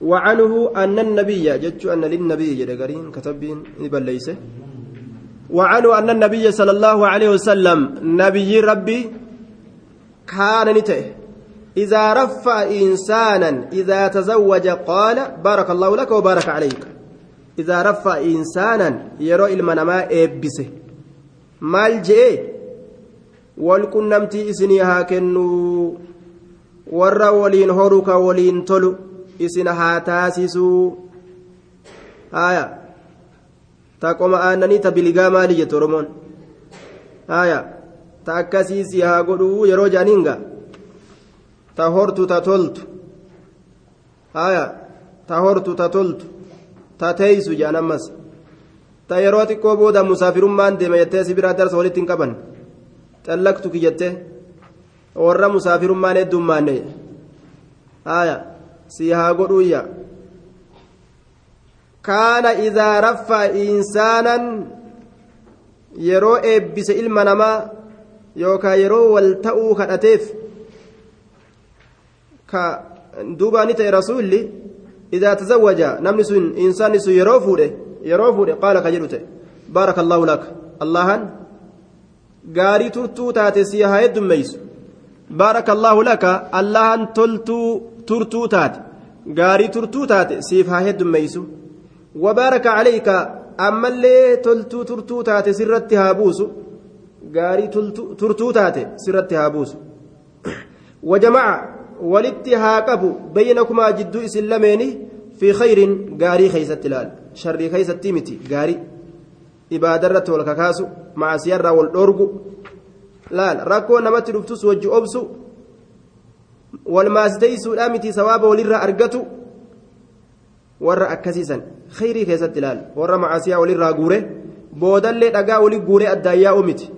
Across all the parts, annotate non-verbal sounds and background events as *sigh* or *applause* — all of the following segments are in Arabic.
وعنه أن النبي جدت أن للنبي جدقرين كتبين بليسه وعنه أن النبي صلى الله عليه وسلم نبي ربي كان نته. إذا رفع إنسانا إذا تزوج قال بارك الله لك وبارك عليك. إذا رفع إنسانا يرى المنما إبسه. مال جئ؟ والكنمتي إسني هاكنو warra waliin horuka waliin tolu isin haa taasisuu haya ta qoma aannanii ta biligaa maali jette oromoon? Haya ta akkasiisi haa godhuu yeroo jaaniinga ta hortu ta toltu. Haya ta hortu ta toltu. Ta teeysu jaan ammas. Ta yeroo xiqqoo booda musaafirummaan deema jettee si biraa darsa walitti hin qaban. Xallaqtu ki jettee. Warra musaafirummaan heddummaanne. Haya si haa godhuyya kaana idaa raffa insaanan yeroo eebbise ilma namaa yookaan yeroo wal ta'uu kadhateef ka duubaani ta'e rasuulli idaa tazawwaja namni sun insaanni sun yeroo fuudhe yeroo fuudhe qaala ka jedhu ta'e baaraka allaahu allahan gaarii turtuu taate si haa heddummeeysu بارك الله gaarii turtuu taate siif haa heddummeeysu. Wabaaraka caleeyka ammallee toltuu turtuu taate sirratti haa buusu. Gaarii turtuu taate sirratti haa buusu. Wajamaca walitti haa qabu baynakumaa jidduu isin lameeni fi khayrin gaarii keeysatti ilaal sharri keeysatti miti gaarii. Ibaadarratti wal kakaasu macasiyarraa wal dhoorgu laal. Rakkoo namatti dhuftus wajji obsu walmaasiteeysuudha miti sawaaba walirraa argatu warra akkasiisan khayrii keessatti laal warra macasiyaa walirraa guure boodallee dhagaa wali guure addaayyaa'u miti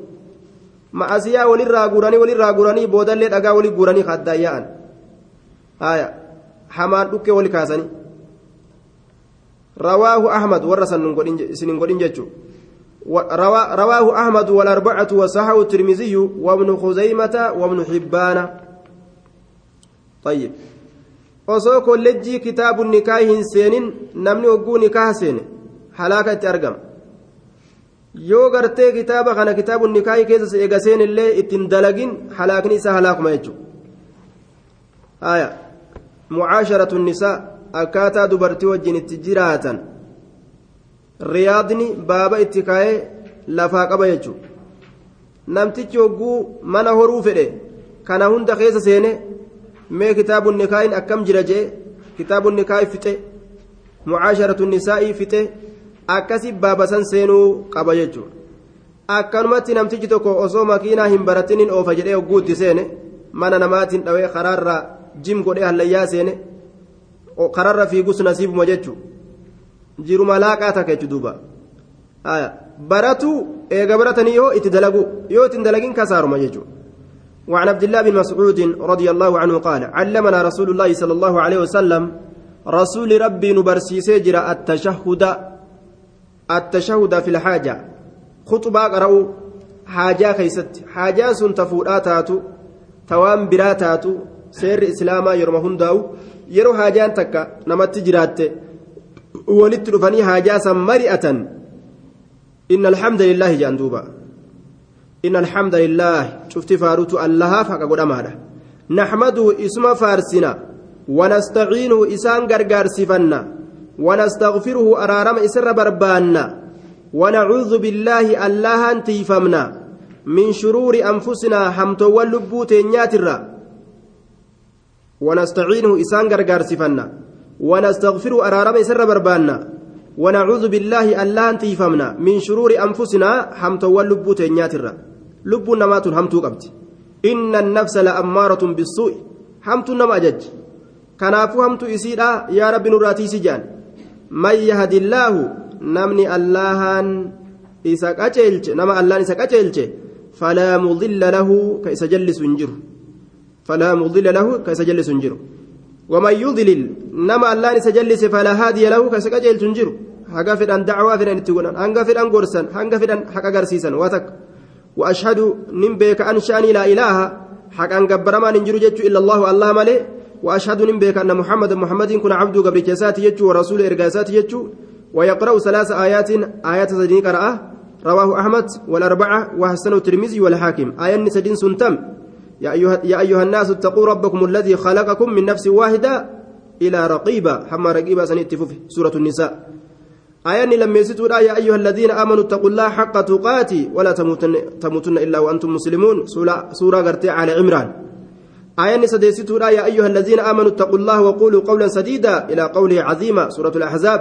macasiyaa walirraa guuranii walirraa guuranii boodallee dhagaa wali guuranii ka addaayyaa'an haya hamaan dhukkee wali kaasanii warra san isinin godhin jechuudha رواه أحمد والأربعة وصححه الترمذي وابن خزيمة وابن حبان طيب osoo kolleejjii kitaabu nikaa hin seenin namni hogguu nikaa seene halaaka itti argama yoo gartee kitaaba kana kitaabu nikaa keessa eega seenillee ittiin dalagin halaakni isaa halaakuma jechuudha haya mucaasharatu nisaa akkaataa dubartii wajjin itti jiraatan riyaadni baaba itti kaa'ee lafaa qaba jechuudha namtichi hogguu mana horuu fedhe kana hunda keessa seene Mee kitaabun nikaayin akkam jira jee kitaabun nikaayi fixe mucaasharatu nisaa'ii fixe akkasi baaba san seenuu qaba jechuudha akkanumatti namtichi tokko osoo makiinaa hin baratinin oofa jedhee hogguu itti seene mana namaatiin dhawee karaarra jim godhee hallayyaa seene karaarra fiigus nasiibuma jechuudha. jiruma laaqaa takka jechuudha duuba baratu eega baratanii yoo itti dalagu yoo itti dalagin kasaaruma jechuudha وعن عبد الله بن مسعود رضي الله عنه قال علمنا رسول الله صلى الله عليه وسلم رسول ربي نبرسي سجر التشهد التشهد في الحاجة. خطبة قرأوا حاجة خيست. حاجة سن تفوراتاتو توام براتاتو سير إسلاما يرمهن داو يرو حاجان تكا نمت جراتي walitti dhufanii haajaa san mari'atan inna alhamda lillaahi jedhan duuba inna alhamda lillaahi cufti faarutu allahaaf haqa godhamaadha naxmaduu isuma faarsina wanastaciinuhu isaan gargaarsifanna wanastagfiruhu araarama isirra barbaanna wanacuudu billaahi allahan tiifamna min shuruuri anfusinaa hamtoowwan lubbuu teenyaatirra wanastaciinuhu isaan gargaarsifanna ونستغفر أرارم سر بربانا ونعوذ بالله الله تيفمنا من شرور أنفسنا حمت واللبوت نياترا لب نمات همتو قبت إن النفس لأمارة بالسوء همت نما أجج كنافو همت إسيرا يا رب نراتي سجان من يهد الله نمني اللهان إساك أجلج نما الله إساك أجلج فلا مضل له كيس جلس انجر فلا مضل له كيس جلس انجر ومن يضلل نما الله نسجلس فلا هادي له كسكجل تنجر حقا فدان دعوة فدان اتقونا هنگا فدان قرسا هنگا فدان حقا قرسيسا وتك وأشهد بك أن شأني لا إله. حقا قبر ما ننجر جتش إلا الله الله ملي وأشهد نبيك أن محمد محمد كن عبد قبل كسات يجو ورسول إرقاسات يجو ويقرأ ثلاث آيات آيات سدين قرأة. رواه أحمد والأربعة وحسنه الترمذي والحاكم. آية سدين سنتم. يا أيها, يا أيها الناس اتقوا ربكم الذي خلقكم من نفس واحدة إلى رقيبة. حما رقيبة سنتفف سورة النساء. آية لم يزدوا يا أيها الذين آمنوا اتقوا الله حق تقاتي ولا تموتن, تموتن إلا وأنتم مسلمون. سورة قرتي على عمران. آية سديستوا يا أيها الذين آمنوا اتقوا الله وقولوا قولا سديدا إلى قوله عظيمة سورة الأحزاب.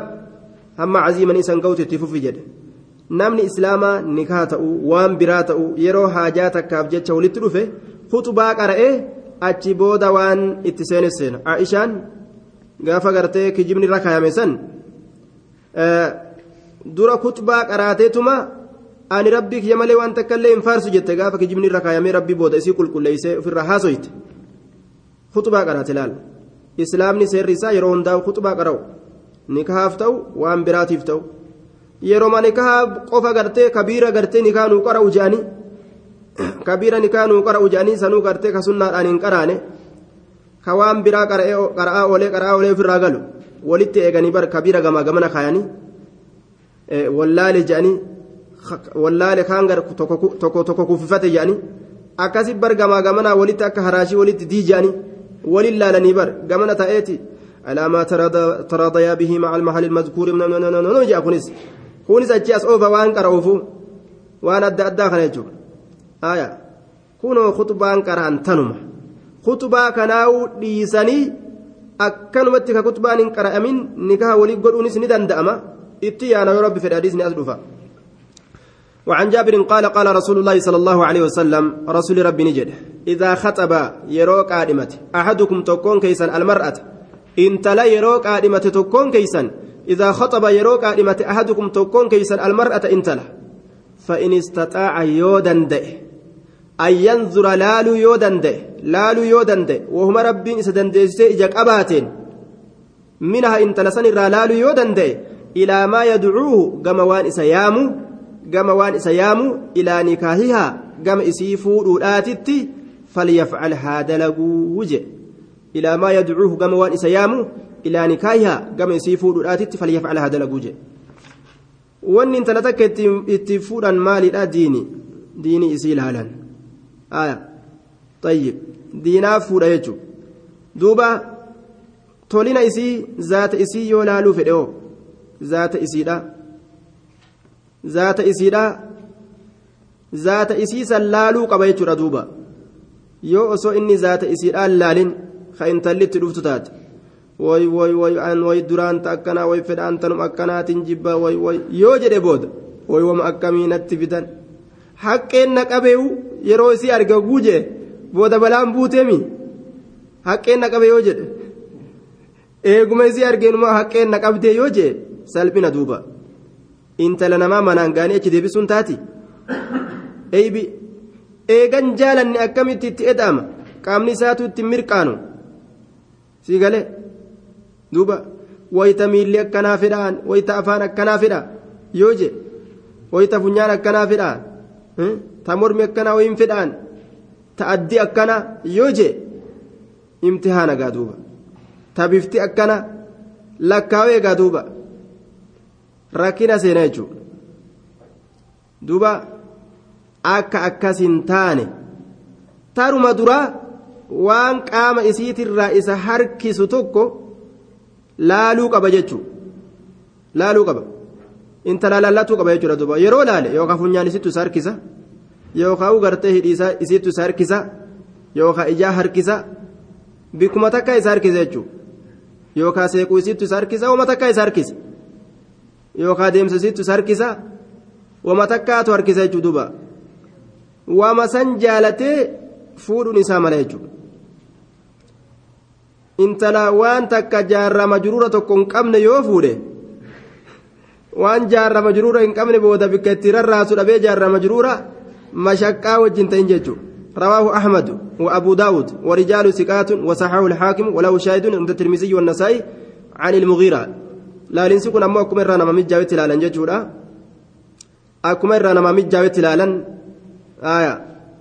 هم عظيما إنسان قوتي تفوف جد. namni islaamaa nikaa ta'uu waan biraa ta'uu yeroo haajaa takkaaf jecha walitti dhufe kutubaa qara'ee achi booda waan itti seene seena aishaan gaafa gartee kijibni irra kaayame san dura kutubaa qaraateetuma ani rabbii kiyya malee waan takka illee hin faarsu jette gaafa kijibni irra kaayamee rabbii booda isii qulqulleeysee ofirraa haasoyte kutubaa qaraate laal islaamni seerri isaa yeroo hundaa'u kutubaa qara'u nikahaaf ta'u waan biraatiif ta'u yeroo ma nikaha qofa gartee kabiira gartee nikaa nuu qara'u jedhanii kabiira nikaa nuu qara'u jedhanii sanuu gartee ka hin qaraane ka waan biraa qara'aa oolee qara'aa oolee ofirraa galu walitti eeganii bar kabiira gamaa gamana kaayanii wallaale jedhanii wallaale kaan gar tokko tokko kuffifate jedhanii akkasi bar gamaa gamanaa walitti akka haraashii walitti dii jedhanii walin laalanii bar gamana ta'eeti على ما تراضيا به مع المحل المذكور نجا كونس كونس أجاس أوفا وان قرأوفو وان أدى أدى خنجو آية كونوا خطبان قرأن تنم خطبا كناو ديساني akkanumatti ka kutbaan hin qara'amin nikaha walii godhuunis ni danda'ama itti yaana yoo rabbi fedhe hadiisni as dhufa وعن جابر قال قال رسول الله صلى الله عليه وسلم رسول ربي نجد إذا خطب يروك آدمت أحدكم تكون كيسا المرأة intala yeroo qaadhimate tokkoon keeysan idaa khaxaba yeroo qaadhimate ahadukum tokkoon keeysan almar'ata intala فإن استطاع يودن دئ أن ينظر لالو يودن دئ لالو يودن دئ وهم ربين إسدن ديسي إجاك أباتين منها إن تلسن لالو يودن دئ إلى ما يدعوه قموان إسيامو قموان إسيامو إلى نكاهها قم إسيفو الآتتي فليفعل هذا لقوجه إلى ما يدعوه قم وان إسيامو إلى نكايها قم يسيفو الآتت فليفعل هذا لقوجه وان انت لتك اتفورا مالي لا ديني ديني إسيل هالا آية طيب دينا فورا يجو دوبا تولينا إسي ذات إسي يولالو فديو ذات إسي لا ذات إسي لا ذات إسي سلالو قبيتو ردوبا yoo osoo inni zaata isiidhaan laalin ka intallitti dhuftu taate way way way an way duraanta akkanaa way fedhaan tanum akkanaatiin jibba way way yoo jedhe booda way wama akkamiinatti fidan haqqeen na qabeewu yeroo isii arga guuje booda balaan buuteemi? Haqqeen na qabe yoo jedhe. Eeguma isii argeenuma haqqeen na qabdee yoo jedhe salphina duuba. Intala namaa manaan gaanii achi deebisuun taati. Eeybi eegan jaalanne akkamitti itti eda'ama qaamni isaatu itti mirqaanu? Sii galee duuba wayita miilli akkanaa fedhaan wayita afaan akkanaa fedha yoo je wayita funyaan akkanaa fedhaan ta mormi akkanaa wayin fedhaan ta addi akkana yoo je imtihaana gaa duuba. Ta bifti akkana lakkaawee gaa duuba. Rakkina seena jechuudha. Duuba. akka akkas hin taane taruma duraa waan qaama isiitirraa isa harkisu tokko laaluu qaba jechuudha. Laaluu qaba intala lallatuu qaba jechuudha duuba yeroo laale yookaan funyaan isittu isa harkisa yookaan gartee hidhiisaa isittu isa harkisa yookaan ijaa harkisa bikkuma takka isa harkisa jechuudha yookaan seequu isittu isa harkisa wama takka isa harkisa yookaan deemsa isittu isa wama takkaatu harkisa jechuudha duuba. wama san jaalatee fuudhuun isaa mala jechuudha intala waan takka jaarraa majruura tokko qabne yoo fuudhe waan jaarraa majruura hin qabne booda bikka itti rarraasu dhabee jaarraa majruura mashaqqaa wajjin ta'in jechuudha رواه أحمد وأبو داود ورجال ثقات وصححه الحاكم وله شاهد عند الترمذي والنسائي عن المغيرة لا لنسكن أما أكمل رانا ما مجاوت لالا ججورا أكمل رانا ما مجاوت لالا آية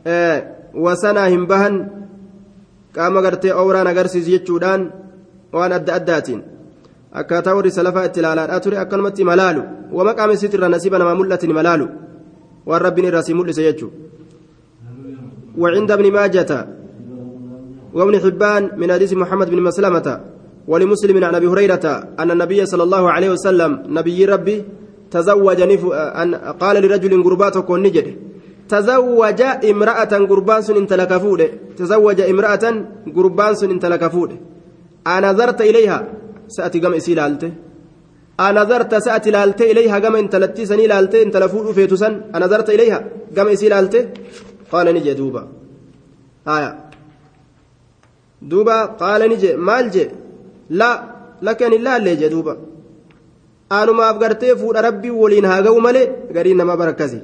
آه وسنا همبهن qaama gartee ooraan agarsiisu jechuudhaan waan adda addaatiin akkaataa warri salafaa itti ilaalaadhaa ture akkanumatti malaalu. Wama qaama isiitirraa nasiiba namaa mul'atin malaalu. Waan rabbiin irraa si mul'ise jechuudha. وعند ابن ماجة وابن حبان من حديث محمد بن مسلمة ولمسلم عن ابي هريرة أن النبي صلى الله عليه وسلم نبي ربي تزوج نف... أن قال لرجل قرباتك ونجد تزوج امرأة قربان سن انت لك تزوج امرأة قربان سن انت لك أنظرت إليها سأتي قم إسي لالته أنظرت سأتي لالته إليها قم انت لتي سني لالته انت لفوق فيتسن أنظرت إليها قم إسي لالته قال نجي دوبا آية دوبا قال نجي مال جي لا لكن الله اللي جي دوبا anumaaf gartee fuudha rabbii waliin haa ga'u malee gariin nama barakkasi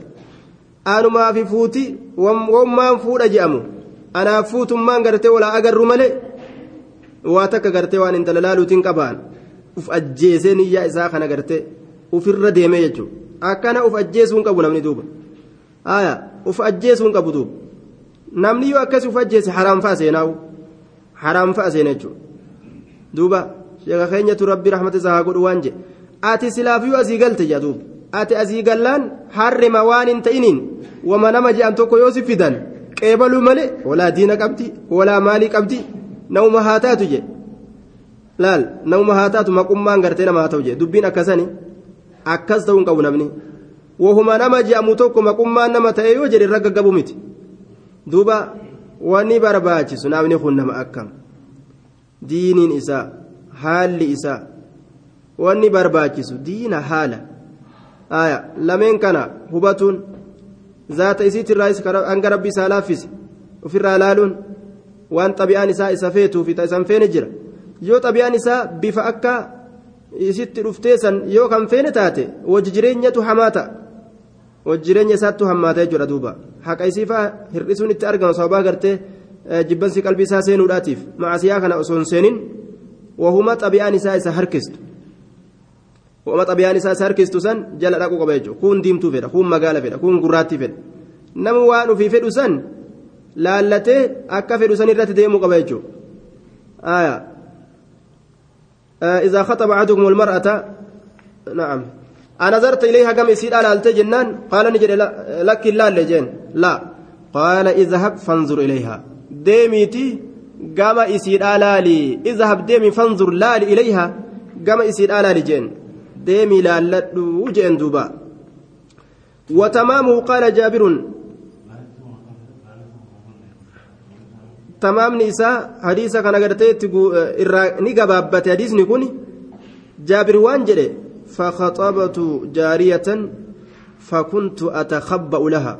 anumaafi fuuti wammaan fuudha je'amu anaaf fuutummaan gartee walaa agarru malee waa takka gartee waan intala laaluutiin qabaan. Uf ajjeesee niyyaa isaa kana gartee ufirra deemee jechuudha. Akkana uf ajjeesuu hin qabu namni duuba. Aya uf ajjeesuu hin qabu duuba. Namni yoo akkasii uf ajjeese haraam fa'a seenaawu haraam fa'a seena jechuudha. Duuba sheeka keenyatu rabbi rahmata isaa haa godhu waan jedhe ati silaafiyuu asii galte jedhuub ati asii gallaan harrima waan hin ta'iniin wama nama je'an tokko yoo si fidan qeebaluu malee walaa diina qabdi walaa maalii qabdi nauma haa taatu je laal nauma haa taatu maqummaan gartee nama haa ta'u je dubbiin akkasani akkas ta'uu hin qabu namni wahuma nama je'amu tokko maqummaan nama ta'e yoo jedhe irra gaggabu miti duuba wanni barbaachisu namni kun nama akkam diiniin isaa haalli isaa wanni barbaachisu diina haala aya lameen kana hubatuun zaata isiitirraas hanga rabbi isaa laaffise ofirraa laaluun waan xabi'aan isaa isa feetuufi ta isan feene jira yoo xabi'aan isaa bifa akka isitti dhufteessan yoo kan feene taate wajji jireenyatu hamaa ta'a wajji jireenya isaattu hammaata jechuudha duuba haqa isiifaa hir'isuun itti argama sababaa gartee jibbansi qalbii isaa seenuudhaatiif macasiyaa kana osoo hin seenin wahuma xabi'aan isaa isa harkistu wama xabiyaan isaa isa harkistu san jala dhaquu qaba jechuudha kun diimtuu fedha kun magaala fedha kun gurraattii fedha nama waan ofii fedhu san laallatee akka fedhu san irratti deemuu qaba jechuudha. إذا خطب أحدكم المرأة نعم أنظرت إليها كم يصير على التي جنان قال نجد لك لا لجين لا قال اذهب فانظر إليها ديميتي قام يصير على اذهب ديمي فانظر لا إليها قام يصير على لجين deemii laalladhu jeen duuba. Watamaamuhu qaala jaabirun tamaamni isaa hadiisa kana gartee eh, irraa ni gabaabbate. Hadiisni kun jaabir waan jedhe fakhaxabatu jaariyatan fakuntu atakhabba'u laha.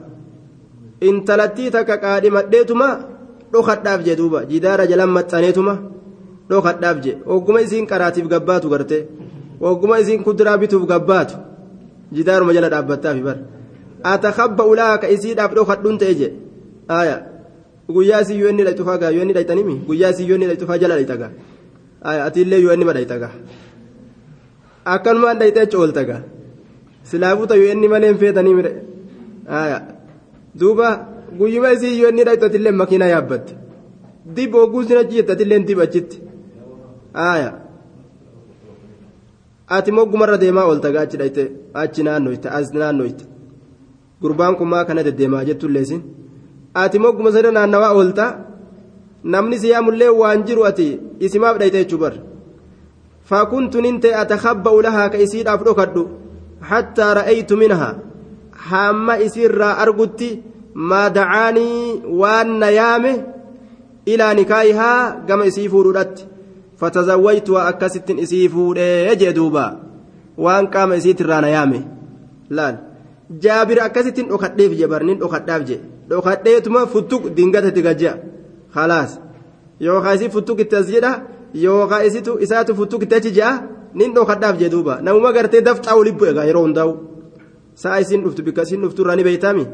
Intalattii takka qaadhimadheetuma dhokadhaaf jee duuba. Jidaara jalan maxxaneetuma dhokadhaaf jee. Ogguma isiin qaraatiif gabbaatu gartee. Ogguma isiin kuduraa bituuf gabbaatu. Jidaaruma jala dhaabbattaafi bara. Atakhabba'u laha ka isiidhaaf dhokadhuun ta'e jee. Aayaa guyyaa isii yoo inni dhayxufaa gaa yoo inni dhayxanimi guyyaa isii yoo inni dhayxufaa jala dhayxagaa aya atiillee yoo inni ma dhayxagaa akkanumaan dhayxee cooltagaa silaafuta yoo inni malee hin feetanii mire duuba guyyuma isii yoo inni dhayxatillee makiinaa yaabbatte dib ogguun sin achi jettatillee dib achitti ati moggumarra deemaa oolta achi dhayte achi naannoyte as naannoyte gurbaan kun maa kana deddeemaa jettulleesin ati mogguma sana naannawaa oolta namni siyaamullee waan jiru ati isimaaf dhayta jechuu bar. Faakuntu nin ta'e atakhabba'u lahaa ka isiidhaaf dhokadhu hattaa ra'aytu minhaa. Hamma isiirraa argutti maa dacaanii waan na yaame ilaa nikaayihaa gama isii fuudhuudhatti. Fatazawwaytuha akkasittin isii fuudhee jee duuba. Waan qaama isiitirraa na yaame. Laal. Jaabir akkasittin dhokadheef jee bar nin dhokadhaaf jee. Dhokadheetuma futtuq dingata tigajja khalaas yookaan isii futtuq itti as jedha yookaan isitu isaatu futtuq itti achi je'a nin dhokadhaaf je duuba namuma gartee dafxaa olii bu'e yeroo hundaa'u sa'a isiin dhuftu bikka isiin dhuftu irraa ni beeytami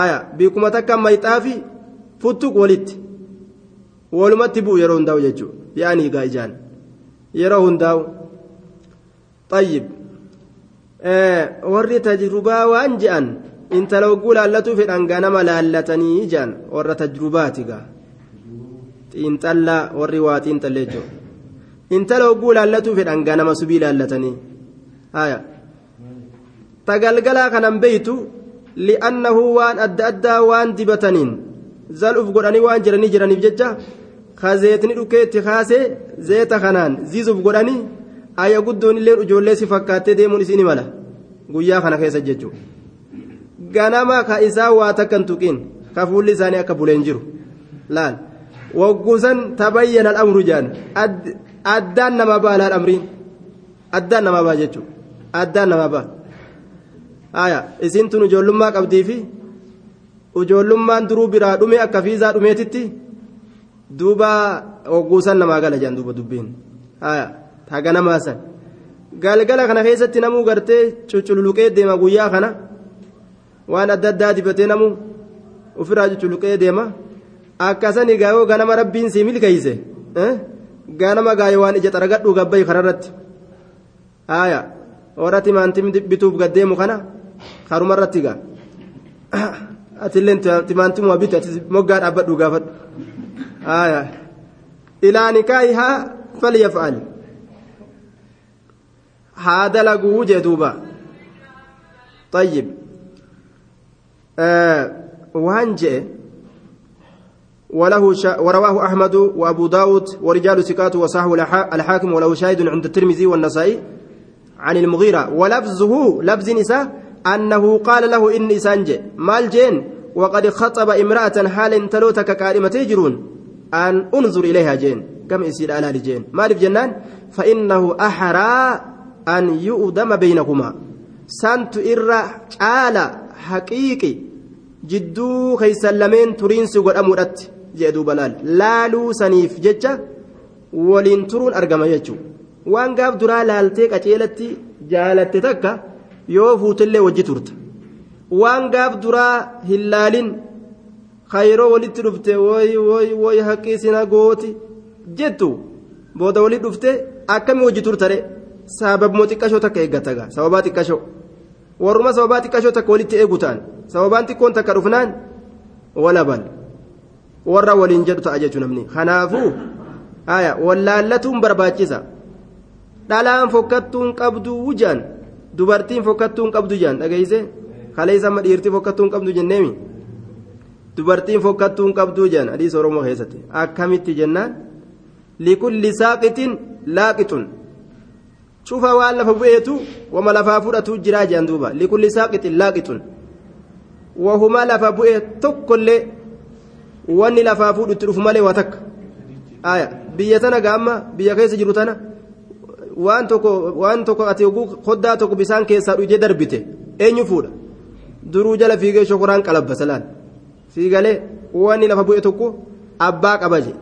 aya bikkuma takka mayxaafi futtuq walitti walumatti bu'u yeroo hundaa'u jechuudha yaani egaa ijaan yeroo hundaa'u xayyib. warri tajrubaa waan je'an intala hogguu laallatuu fedhan ganama laallatanii je'an warra tajrubaati gaa. Xiinxallaa warri waa xiinxallee jechuudha intala hogguu laallatuu fedhan ganama subii laallatanii. Haya tagalgalaa kanan beeytu li'annahu waan adda addaa waan dibataniin zal'uuf godhanii waan jiranii jiraniif jecha ka zeetni dhukeetti kaasee zeeta kanaan zizuuf godhanii ayya guddoon illee ijoollee si fakkaattee deemuun isiin mala. Guyyaa kana keessa jechuudha ganama ka isaa waa takka tuqiin ka fuulli isaanii akka buleen jiru. Laal. Wagguusan tabayyana al'amru jaan. Addaan nama ba'a laal amriin addaan nama ba'a jechuudha addaan nama ba'a. Haya isiin tun ijoollummaa qabdii fi ijoollummaan duruu biraa dhume akka fiizaa dhumeetitti duuba wagguusan namaa gala jaan duuba dubbiin. Haya taga namaasan galgala kana keessatti namuu gartee cucculuqee deema guyyaa kana waan adda addaa dibatee namuu ofirraa cucculuqee deema akkasani gaayoo ganama rabbiin sii milkeeyse ganama gaayoo waan ija xaragadhuu gabbayi kanarratti haya warra timaantim bituuf gaddeemu kana karumarratti gaa *coughs* atilleen timaantimuma bite ati moggaa dhaabbadhu gaafadhu haya ilaa nikaayihaa falyaf'al haa dalaguu jee duuba طيب آه وان جاء وله ورواه أحمد وأبو داود ورجال سكات وصحه الحاكم وله شاهد عند الترمذي والنسائي عن المغيرة. ولفظه لفظ نساء أنه قال له إني سانج مال جين وقد خطب امرأة حال تلوتك كارمة يجرون أن انظر إليها جين. كم يصير على جين؟ مالف جنان؟ فإنه أحرى أن يؤدم بينكما سانت إرى على haqiiqi jidduu keeysan lameen turiinsi godhamuudhatti jee duuba laal. Laaluu saniif jecha waliin turuun argama jechuudha waan gaaf duraa laaltee qaceelatti jaalatte takka yoo fuutillee wajji turta. Waan gaaf duraa hin laalin kayroo walitti dhufte woy woy woy haqqii sina gooti jettu booda walitti dhufte akkami wajji turtare sababmoo xiqqashoo takka eeggataga sababaa xiqqashoo. Warruma sababaa xiqqashoo takka walitti eegu ta'an sababaan xiqqoon takka dhufnaan walabal. warra waliin jedhu ta'a jechuun namni kanaafuu wallaallatuun barbaachisa dhalaan fokkattuun qabdu wujaan dubartiin fokkattuun qabdu jaan dhageeyse kaleessa amma dhiirtii fokkattuun qabdu jenneemi dubartiin fokkattuun qabdu jaan hadiisa oromoo keessatti akkamitti jennaan likulli saaqitin laaqixun fudhatu jiraa jaan duuba likulli saaqitin laaqixun wahuma lafa bu'ee tokkollee wanni lafaa fuudhu itti dhufu malee waa takka biyya tana gaamma biyya keessa jiru tana waan tokko waan tokko ati oguu koddaa tokko bisaan keessaa dhuyjee darbite eenyu fuudha duruu jala fiigee shokoraan qalabba salaan fiigalee wanni lafa bu'e tokko abbaa qabaje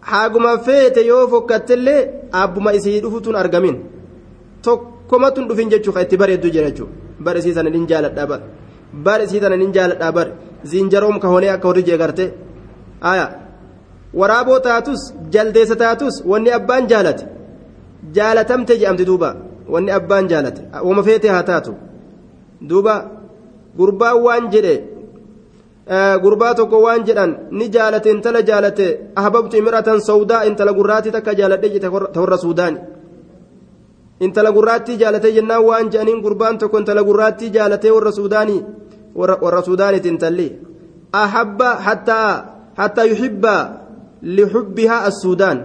haaguma feete yoo fokkattellee abbuma isii dhufutuun argamin. Tokkomatun dhufin jechuu ka itti bareeddu jira jechuudha. Bara isii sana nin jaaladhaa bara. Bara isii sana nin jaaladhaa bara. Zinjaroom ka honee akka horri jeegarte aya. Waraaboo taatus jaldeessa taatus wanni abbaan jaalate. Jaalatamte jedhamti duuba. Wanni abbaan jaalate. Wama feete haa taatu. Duuba gurbaan waan jedhe gurbaa tokko waan jedhan ni jaalate intala jaalate ahbabtu imratan sawdaa intala gurraatti takka jaaladhe jete ta warra suudaani intala gurraatti jaalate jennaan waan jedhaniin gurbaan tokko intala gurraatti jaalate warra suudaanii warra suudaanitiin talli ahabba hattaa hattaa yuhibba lixubbihaa assuudaan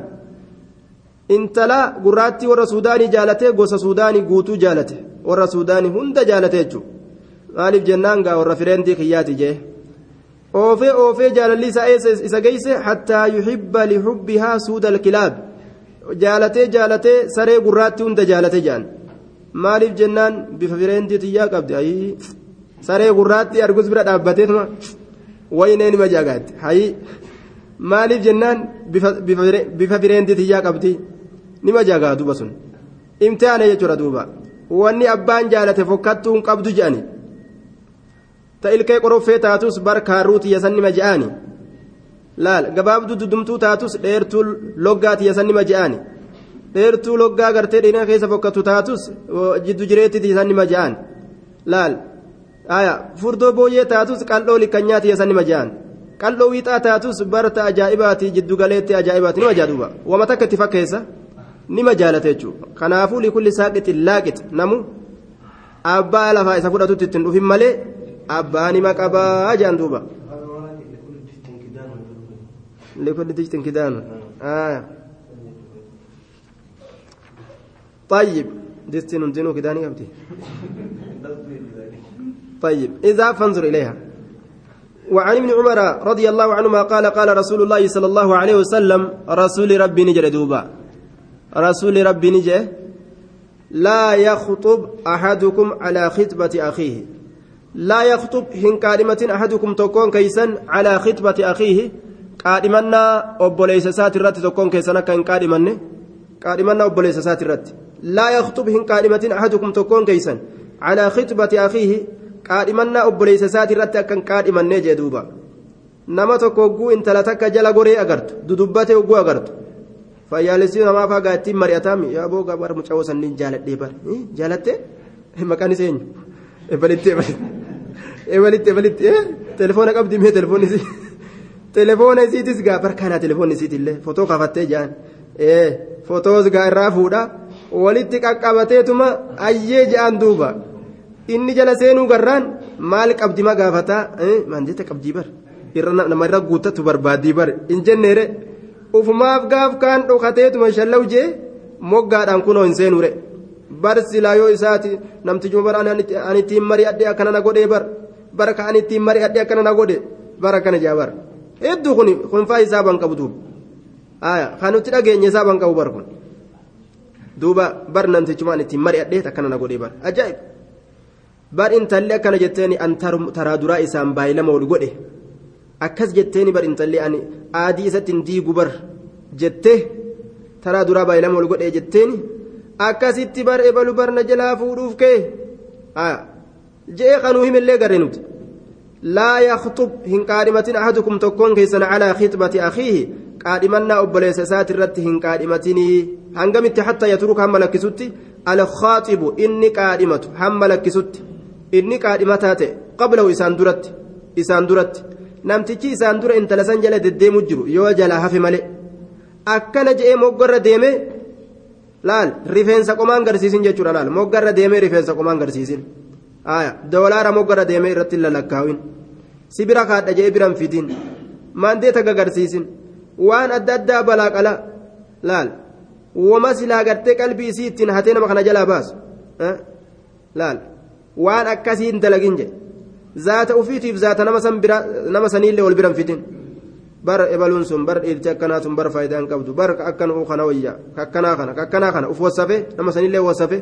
intala gurraatti warra suudaanii jaalate gosa suudaanii guutuu jaalate warra suudaanii hunda jaalate jechuudha maaliif jennaan gaa warra fireendii kiyyaati jee oofee oofee jaalalli isaa isa geeyse? Hattaa yuhibba lixubbihaa suuda alkilaab. Jaalatee jaalatee saree gurraatti hunda jaalate jaan. Maaliif jennaan bifa fireendii tiyyaa qabdi ayii saree gurraatti argus bira dhaabbateetuma waynee nima jaagaatti hayi maaliif jennaan bifa fireendii tiyyaa qabdi? Nima jaagaa duuba sun. Imtihaana jechuudha duuba. Wanni abbaan jaalate fokkattuun qabdu je'ani ta ilkee qoroffee taatus bar kaarruu tiyyasan nima je'ani laal gabaabduu dudumtuu taatus dheertuu loggaa tiyyasan nima je'ani dheertuu loggaa gartee dheerina keessa fokkattu taatus jiddu jireetti tiyyasan nima je'an laal aya furdoo booyyee taatus qal'oo likkanyaa tiyyasan nima je'an qal'oo wiixaa taatus barta ajaa'ibaati jiddu galeetti ajaa'ibaati. Nima jaaduuba wama takka itti fakkeessa nima jaalate jechuudha. Kanaafuu likulli saaqixin laaqix namu abbaa lafaa isa fudhatutti ittiin dhufin malee abbaa nima qabaa jaan duuba. likulli dijtin kidaanu. طيب دستين دينو كداني قبتي طيب إذا فانظر إليها وعن ابن عمر رضي الله عنهما قال قال رسول الله صلى الله عليه وسلم رسول ربي نجر دوبا رسول ربي نجر لا يخطب أحدكم على خطبة أخيه لا يخطب هن كلمة أحدكم تكون كيسا على خطبة أخيه akka hin qaadhimanne qaadhimannaa obboleessa isaati irratti laa yakhtub hin qaadhimatin ahadukum tokkoon keessan calaa khitbati akiihi qaadhimannaa obboleessa isaati irratti akka hin qaadhimannee jee duuba nama tokko hogguu intala takka jala goree agartu dudubbate hogguu agartu fayyaalessii namaa faagaa ittiin mari'ataami yaa boo gabar mucawoo sanniin jaaladhee bar jaalatte maqaan isa eenyu ebalitti ebalitti ebalitti telefoona qabdi mee telefoonni isii *laughs* telefoona isiitis gaa barkaanaa telefoonni isiitillee fotoo kafattee jaan fotoos gaa irraa fuudha walitti qaqqabateetuma ayyee ja'an duuba inni jala seenuu garraan maal qabdi ma gaafataa maanjeeta qabdii bar. Nama irra guuttatu barbaaddii bar hin jenneere ufumaaf gaaf kaan dhokateetuma shallaw jee moggaadhaan kunoo hin seenuure bar silaa yoo isaati namtichuma bar ani ittiin mari'adhee akkana na godhee bar. Bara ka ani ittiin mari'adhee akkana na godhe bara akkana jaa bar. Hedduu kun kunfaa hisaaban qabu duuba kan nuti dhageenye hisaaban qabu bar kun. Duuba bar namtichumaan ittiin mari'adhee akkana na godhee bar. Ajaa'ib. Bar intalli akkana jetteeni an taraa duraa isaan baay'ee lama ol godhe. Akkas jetteeni bar intalli ani aadii isatti diigu bar jettee taraa duraa baay'ee lama ol godhe jetteeni akkasitti bar ebalu barna jalaa fuudhuuf kee? Je'ee qanuu himillee gare nuti. Laa yaktub hin qaadhimatin ahadukum tokkoon keessan calaa khixbati akiihi qaadhimannaa obboleessa isaati irratti hin qaadhimatinii hangamitti hatta yatruka hamma lakkisutti? Alkhaaxibu inni qaadhimatu hamma lakkisutti. Inni qaadhimataa ta'e qablahu isaan duratti. Isaan duratti. Namtichi isaan dura intala san jala deddeemu jiru yoo jalaa hafe malee. Akkana je'ee moggorra deemee laal rifeensa qomaan garsiisin jechuudha laal moggarra deemee rifeensa qomaan garsiisin doolaara moggarra deemee irratti lalakkaawin si bira kaadha jee biran fidin maandeeta gagarsiisin waan adda addaa balaa qala laal wama silaa gartee qalbii isii ittiin hatee nama kana jalaa baasu laal waan akkasii hin dalagin je zaata ufiitiif zaata nama saniillee wal biran fidin bar ebaluun sun bar dhiirti akkanaa sun bar faayidaa hin qabdu bar akkana kana wayyaa kakkanaa kana kakkanaa kana uf wasafe nama sanillee wasafe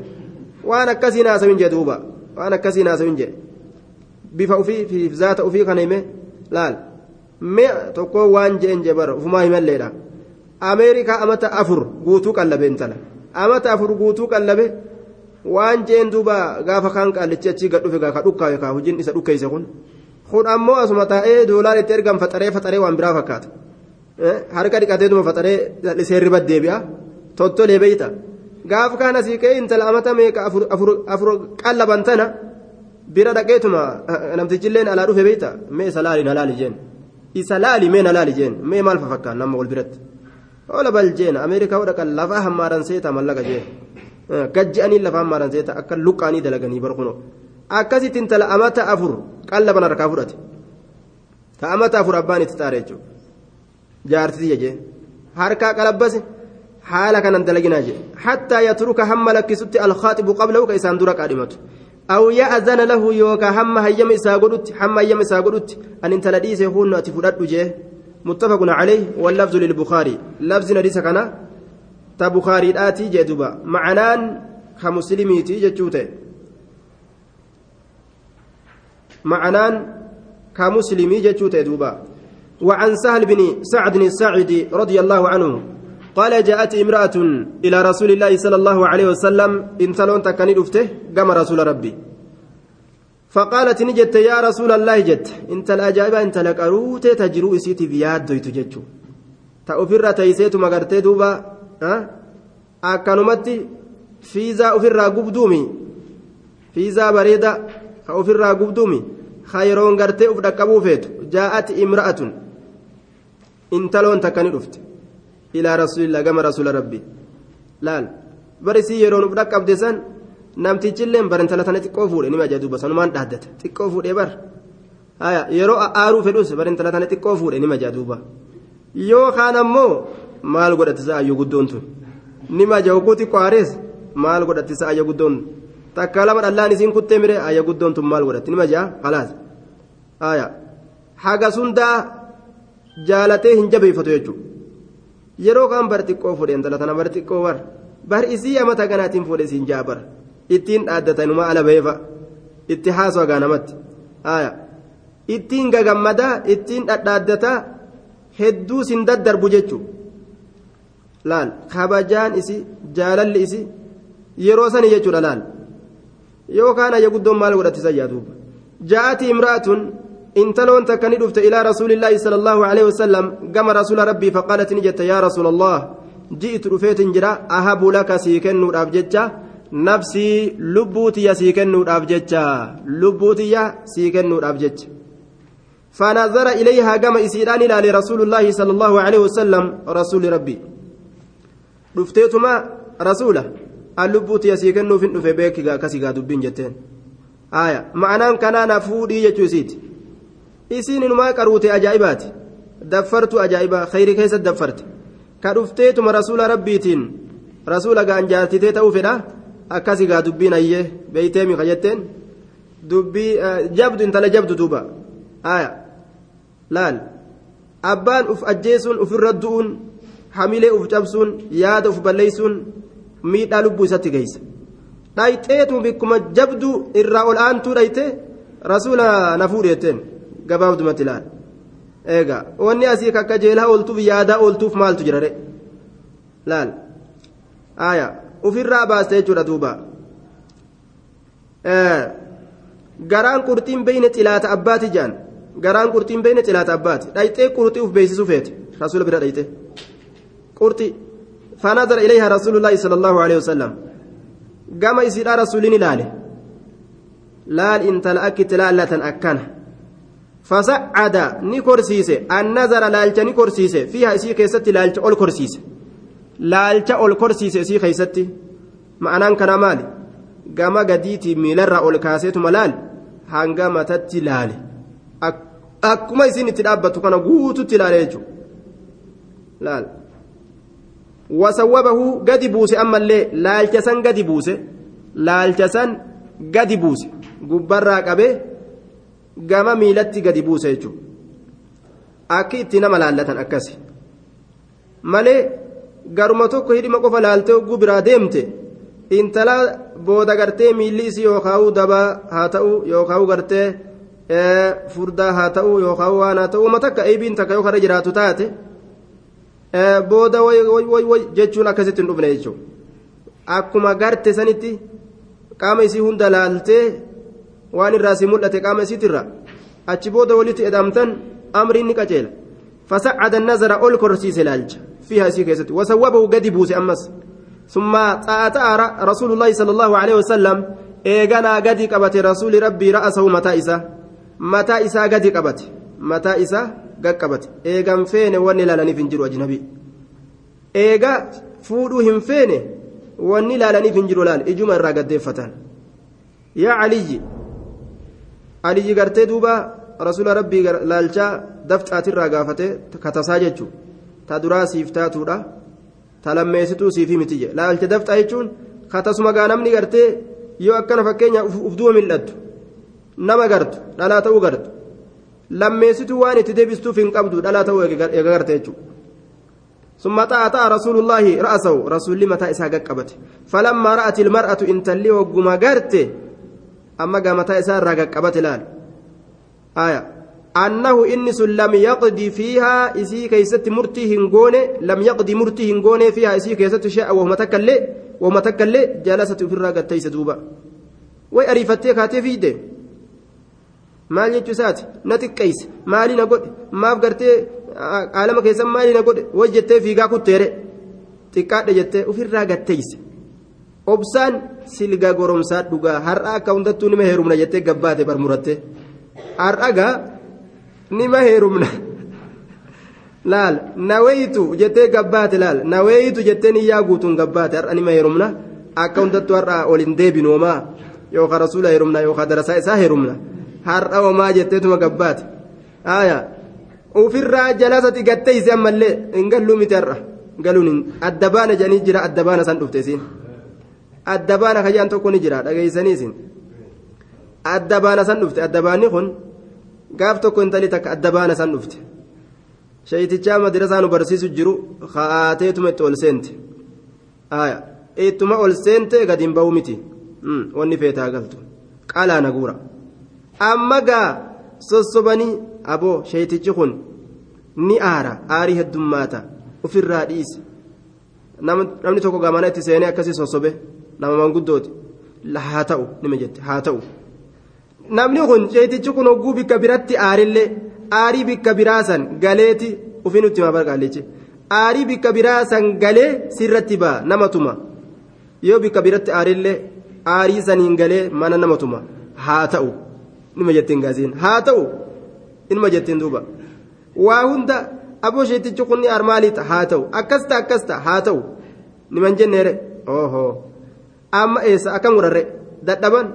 waan akkasiin haasawin jee duuba waan akkasiin haasawin jee bifa ufiif zaata ufii kana hime laal mee tokko waan jeen jee bara ufumaa himalleedha ameerikaa amata afur guutuu qallabe intala amata afur guutuu qallabe waan jeen duuba gaafa kaan qaallichi achii gad dhufe gaa ka dhukkaawe kaa hojiin isa dhukkeeyse kun kun ammoo asuma taa'ee doolaar itti ergan faxaree faxaree waan biraa fakkaata harka dhiqateetuma faxaree lisee riba deebi'a tottolee beeyta gaafa kaan asii ka'ee intala amata meeqa afur qallaban tana bira dhaqeetuma namtichilleen alaa dhufe beeyta mee isa laali na laali jeen isa laali mee na laali jeen mee maal fafakkaan nama wal biratti oola bal jeen ameerikaa hodha kan lafaa hammaaran seeta mallaqa jeen gajji'anii lafaa hammaaran seeta akka luqqaanii dalaganii barkuno akkasitti intala amata afur qallaban harkaa fudhate ta amata afur abbaan itti xaare jechuudha jaartiti jeen harkaa qalabbase haala kanan dalaginaa jee hattaa yatruka hamma lakkisutti alkhaaxibu qablahu ka isaan dura qaadhimatu أو يأذن له يوكا هم هيم إساقلت هم هيم إساقلت أن انت لديسه هون أتفرد جيه متفق عليه واللفظ للبخاري لفظ نديس كان تبخاري آتي جدوبا معنان كمسلميتي جتشوته معنان كمسلمي جتشوته دوبا وعن سهل بن سعد الساعدي رضي الله عنه قال جاءت امرأة إلى رسول الله صلى الله عليه وسلم إن تلون تكني دفته قام رسول ربي. فقالت نجت يا رسول الله جت. انت الأجائب انت لقروت تجرو اسيتي بياد دويت جتشو. تأفر تيسيت مغرتي دوبا ها؟ أكنمتي فيزا أفر قبدومي فيزا بريدة أفر قبدومي خيرون غرتي أفر قبوفيت جاءت امرأة intaloon takka ni dhufte ilaa rasuulillah gama rasuula rabbii laal bari sii yeroo nuuf dhaqqabde san namtichillee bara intala tana xiqqoo fuudhe nima jedhuuba sanumaan dhaaddata xiqqoo fuudhee bar yeroo aaruu fedhus bara intala tana xiqqoo fuudhe nima jedhuuba yoo kaan ammoo maal godhatisa ayyoo guddoon tun nima jawkuu xiqqoo aarees maal godhatisa ayyoo guddoon takka lama dhallaan isiin kuttee mire. Ayyoo guddoon tun maal godhatti? Nima jaa khalaas. Haga sundaa jaalatee hin jabeeffatu jechuudha yeroo kaan bar xiqqoo fuudhe intala tana bar xiqqoo bar. Bar isii amata ganaatiin fuudhe siin jaabar ittiin dhaaddatanuma ala beefa. Itti haasoo gaanamatti ittiin gagammadaa ittiin dhadhaaddataa hedduu sin daddarbu jechuudha laal. Kabajaan isi jaalalli isi yeroo sani jechuudha laal yookaan ayya guddoon maal godhatisa yaaduuba ja'atii imra'atun intaloon takka ni dhufte ilaa rasuulillaahi sala allahu aleyhi wasalam gama rasuula rabbii faqaalat ni jette yaa rasuula allah ji'itu dhufeetin jira ahabu laka sii kennuudhaaf jecha nafsii lubbuu tiyya sii kennuudhaaf jecha lubbuu tiyya sii kennuudhaaf jecha فنظر إليها كما إسيران إلى رسول الله صلى الله عليه وسلم رسول ربي رفتيتما رسوله اللبوت يسيكنو في النفي بيك كسيكا دبين جتين آية معناه كان نفودي يجوسيت إسين ما قروتي أجائبات دفرت أجائبا خير كيس دفرت كرفتيتما رسول ربيتين رسول قان جاتتي توفدا أكسيكا دبين أيه بيتيمي خجتين دبي جبد انت لجبد دوبا آية laal. Abbaan uf ajjeesuun ofirra du'uun hamilee uf cabsuun yaada uf balleessuun miidhaa lubbuu isatti geessa dhayxeetu bikkuma jabdu irraa ol aantuu dhayte rasuula na fuudheetteen gabaabdumatti laal eegaa wanni asii kakka jeelaa ooltuuf yaadaa ooltuuf maaltu jira re laal aya ufirraa baaste jechuudha duuba garaan qurxiin beeyne xilaata abbaati jaan garaan qurxiin beeyne xilaata abbaati dhayxee qurxii uf beeksisuu feete rasuula bira dhayxe qurxi فنظر إليها رسول الله صلى الله عليه وسلم قام يسير رسولين لاله laal intala akkitti laallatan akkana fasacada ni korsiise annazara laalcha ni korsiise fiiha isii keessatti laalcha ol korsiise laalcha ol korsiise isii keessatti ma'anaan kana maali gama gadiitii miilarraa ol kaaseetuma laal hanga matatti laale akkuma isin itti dhaabbattu kana guututti وسوبه قد بوس أما اللي gadi buuse بوس لالجسن قد بوس قبرا قبه قام ميلتي قد بوس يجو itti nama لالة أكاسي. malee garuma tokko hidhima qofa laaltee hogguu biraa deemte intala booda gartee miilli isii yookaan dabaa haa ta'u yookaan gartee furdaa haa ta'u yookaan waan haa ta'u uummata akka eebiin takka yoo kara jiraatu taate. Booda jechuun akkasitti hin dhufne jechuudha akkuma garte sanitti qaama isii hunda laaltee waan irraa si mul'ate qaama isiitirra achi booda walitti edamtan amriin ni qaceela fasacada nazara ol korsiise laalcha fiiha isii keessatti wasawwabahu gadi buuse ammas ثم طاعة رسول الله صلى الله عليه وسلم إيغانا غدي قبت رسول ربي رأسه متى إسا متى gaqqabate. Eegan feene wanni ilaalaniif hin jiru ajnabi. Eega fuudhuu hin feene wanni ilaalaniif hin jiru laal? Ijuma irraa gaddeeffatan. Yaa aliyyi aliyyi gartee duuba rasuula rabbii laalchaa dafxaatirraa gaafate katasaa jechuun ta duraa siif taatuudha. Ta lammeessituu siifii miti jedhe laalcha dafxaa jechuun katasuma gaa namni gartee yoo akkana fakkeenyaaf uf duuba mil'attu. Nama gartu dhalaa ta'uu gartu. Lammeessituu waan itti deebistuuf hin qabdu dhalaa ta'uu eega garte jechuudha. ثم طاعة رسول الله رأسه رسول لما تأسى قبت فلما رأت المرأة إن تلي وقم قرت أما قام تأسى قبت لال آية أنه إنس لم يقضي فيها إسي كيست مرتي هنغوني لم يقضي مرتي هنغوني فيها إسي كيست شاء وهم تكلي وهم تكلي جلست في الراقة تيس دوبا وأريفتي كاتي في دي maal jechuu isaati? Na xiqqeeyse. Maali na godhe? Maaf gartee qaalama keessan maali na godhe? Way jettee fiigaa kutteere xiqqaadhe jettee ofirraa gatteeyse. Obsaan silga goromsaa dhugaa har'a akka hundattuu nima heerumna jettee gabbaate barmuratte har'a gaa nima heerumna. Laal naweeyitu jettee gabbaate laal. Naweeyitu jettee niyyaa guutuun gabbaate har'a nima heerumna. Akka hundattuu har'a waliin deebinu homaa yookaan rasuula heerumna yookaan darasaa isaa heerumna har'a homaa jetteetuma gabbaate aayaa ofirraa jalasati gatteeyse ammallee hin galluu miti har'a galuun adda baana jedhanii jira adda baana san dhufte isiin adda baana kayyaan tokko ni jira dhageessanii isin adda baana san dhufte adda baanni kun gaaf tokko intalli takka adda baana san dhufte. shaytichaa madrasaa barsiisu jiru ka'aateetuma itti ol seente ittuma ol seente gadi hin ba'u miti wanni feetaa galtu qalaa naguura amma gaa sossobanii aboo shaytichi kun ni aara. Aarii heddummaata. Ofirraa dhiise namni tokko gamana itti seenee akkasii sossobe nama manguddooti. Haa ta'u nima jette. Haa ta'u. Namni kun shaytichi kun hogguu bikka biratti aarillee. aarii bikka biraasan galeeti ufii nutti himaa barqaallechi aarii bikka biraasan galee sirratti ba'a nama tuma. Yoo bikka biratti aarillee aarii saniin galee mana nama tuma. Haa ta'u nima jettiin gaasiin haa ta'u inuma jettiin duuba waa hunda aboo sheetichi kunni armaaliita haa ta'u akkasta akkasta haa ta'u niman jenneere oho amma eessa akkam godharre dadhaban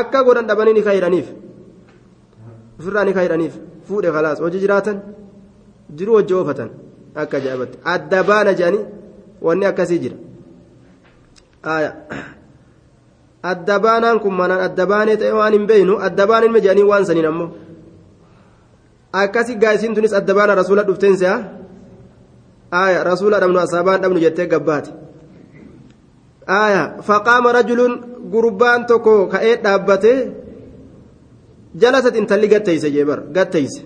akka godhan dhabanii ni kaayidhaniif ofirraa ni kaayidhaniif. fuudhe khalaas hojii jiraatan jiruu hojii oofatan akka ajaa'ibatti adda baana jedhanii wanni akkasii jira adda baanaan kun manaan adda baanee ta'e waan hin beeynu adda baaneen ma jedhanii waan saniin ammoo akkasii gaasiin tunis adda baana rasuula dhufteen se'a aya rasuula dhabnu asaabaan dhabnu jettee gabbaate aya faqaama rajulun gurbaan tokko ka'ee dhaabbatee jalasat intalli gatteeyse jeebar gatteeyse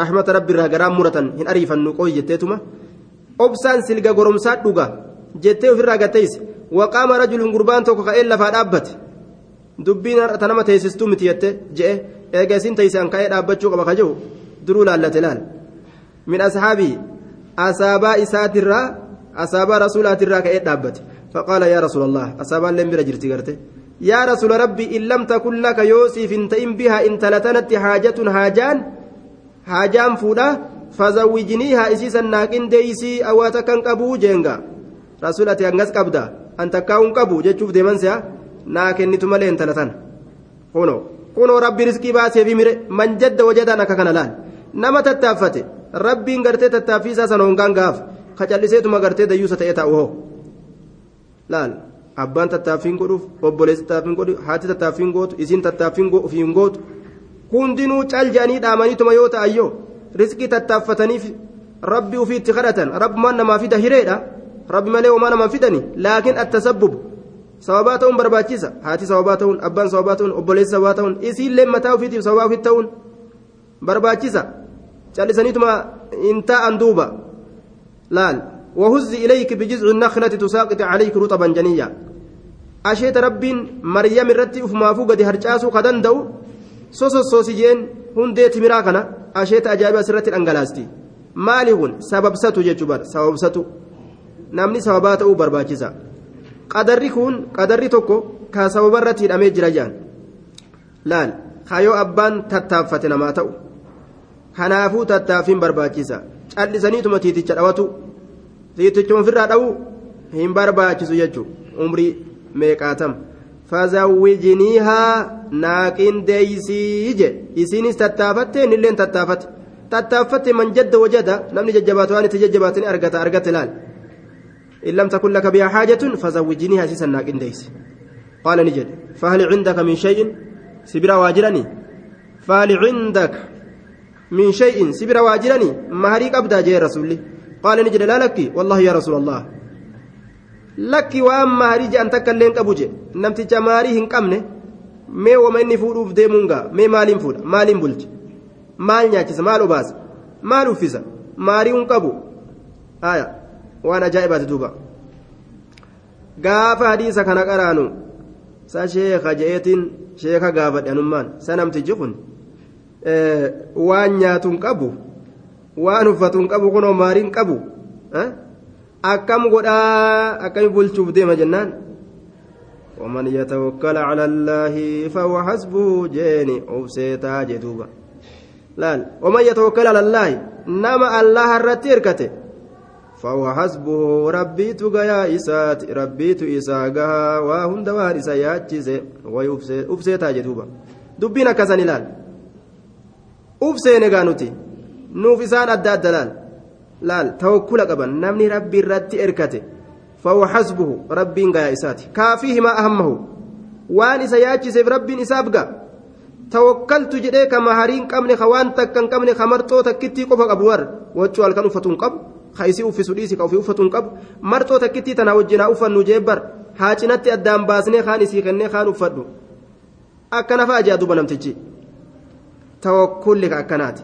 rahmata rabbiirraa garaan muratan hin ariifannu qooyi jetteetuma obsaan silga goromsaa dhuga jettee ofirraa gatteeyse ka'ee lafaa dhaabbate dubbiin har'ata nama teessistuu miti jette je'e eega isin teeyse an ka'ee dhaabbachuu qaba ka jiru duruu laallate laal min ashaabii asaabaa isaatirraa asaabaa rasuulaatirraa ka'ee dhaabbate faqaala yaa rasuula allah asaabaan leen bira jirti garte يا رسول ربي إن لم تكن لك يوسف انتئم بها إن تلتنت حاجة هاجان هاجان فولا فزوجنيها إسيسا ناكن ديسي أواتكن قبو جينغا رسولتي أنغس قبدا أنت كاون قبو جتشوف ديمان سيا ناكن نتمالي انت لتن كونو كونو ربي رزقي باسي في ميري من جد وجدا نكا كان لأن نما تتافته ربي غرتي تتافيسا سنونغان غاف خجلسيتما غرتي ديوسا تيتا اوهو laal abbaan tattaaffiin godhuuf obboleessi tattaaffiin godhu haati tattaaffiin gootu isiin tattaaffiin ofiin gootu hundinuu cal jedhanii dhaamaniituma yoo ta'ayyoo riskii tattaaffataniif rabbi ufiitti kadhatan rabbumaan namaa fida hireedha rabbi malee homaa namaa fidani laakiin attasabbub sababaa ta'uun barbaachisa haati sababaa ta'uun abbaan sababaa ta'uun obboleessi sababaa ta'uun isiillee mataa ufiitiif sababaa ufiitti ta'uun barbaachisa callisaniituma hin taa'an duuba laal. وهز إليك بجذع النخلة تساقط عليك رطبا جنيا أشيت رب مريم الرتي أفما فوق دي هرجاسو قدن دو سوسو سوسيجين هندي تمراكنا أشيت أجابة سرة الأنجلاستي مالهن سبب ستو ججبر سبب ستو namni sababaa ta'uu barbaachisa. Qadarri kun qadarri tokko ka sababa irratti hidhamee jira jaan. Laal kayoo abbaan tattaaffate namaa ta'u kanaafuu tattaaffiin barbaachisa. Callisaniituma tiiticha dhawatu tiitichuma ofirraa dha'u hin barbaachisu jechuun. Umrii meeqaatam fazawwijiniihaa naaqin deeysii je isiinis tattaafatte innilleen tattaafate. Tattaaffatte man jadda wajada namni jajjabaatu waan itti jajjabaatanii argata. Argate laal إن لم تكن لك بها حاجة فزوجنيها سيسا ناقين ديس. قال نجد فهل عندك من شيء؟ سبرا واجرني. فهل عندك من شيء؟ سبرا واجرني. مهريك أبدا جاي رسولي. قال نجد لا لك. والله يا رسول الله. لك وأما هريج أن تكلم أبوجي. نمت جماري هنكمنه mee wama inni fuudhuuf deemuungaa mee maaliin fuudha maaliin bulti maal nyaachisa maal obaasa maal uffisa maarii hin qabu waan ajaa'ibaati duuba gaafa hadiisa kana qaraanu sa sheeka je'eetiin sheeka gaafadhe anummaan sa namtichi kun waan nyaatu hin qabu waan uffatu hin qabu kunoo maarii hin qabu akkam godhaa akkami bulchuuf deema jennaan ومن يتوكل على الله فهو حسبه جيني أوسيتا جدوبا laal waman yatawakkal ala allaahi nama allaha irratti فهو حسبه ربيت غيا إسات ربيت إسا غها وهند وهر إسا ياتشيس ويفسي تاجدوبا دبينا كسن لال أفسي نغانوتي نوف إسان أدى الدلال لال. توكل قبا نمني ربي رتي إركته. فهو حسبه ربي غيا إسات. كافيه ما أهمه. وان إسا ياتشيس ربي إسابقا tawakkaltu jedhee ka mahariin qabne ka waan takka hin qabne ka marxoo takkittii qofa qabu ka isii uffisu dhiisi ka ofii uffatuun qabu marxoo takkittii tana wajjinaa uffannu jeebbar haa cinatti addaan baasnee kaan isii kennee kaan uffadhu akkana fa'a jaa duba namtichi tawakkulli ka akkanaati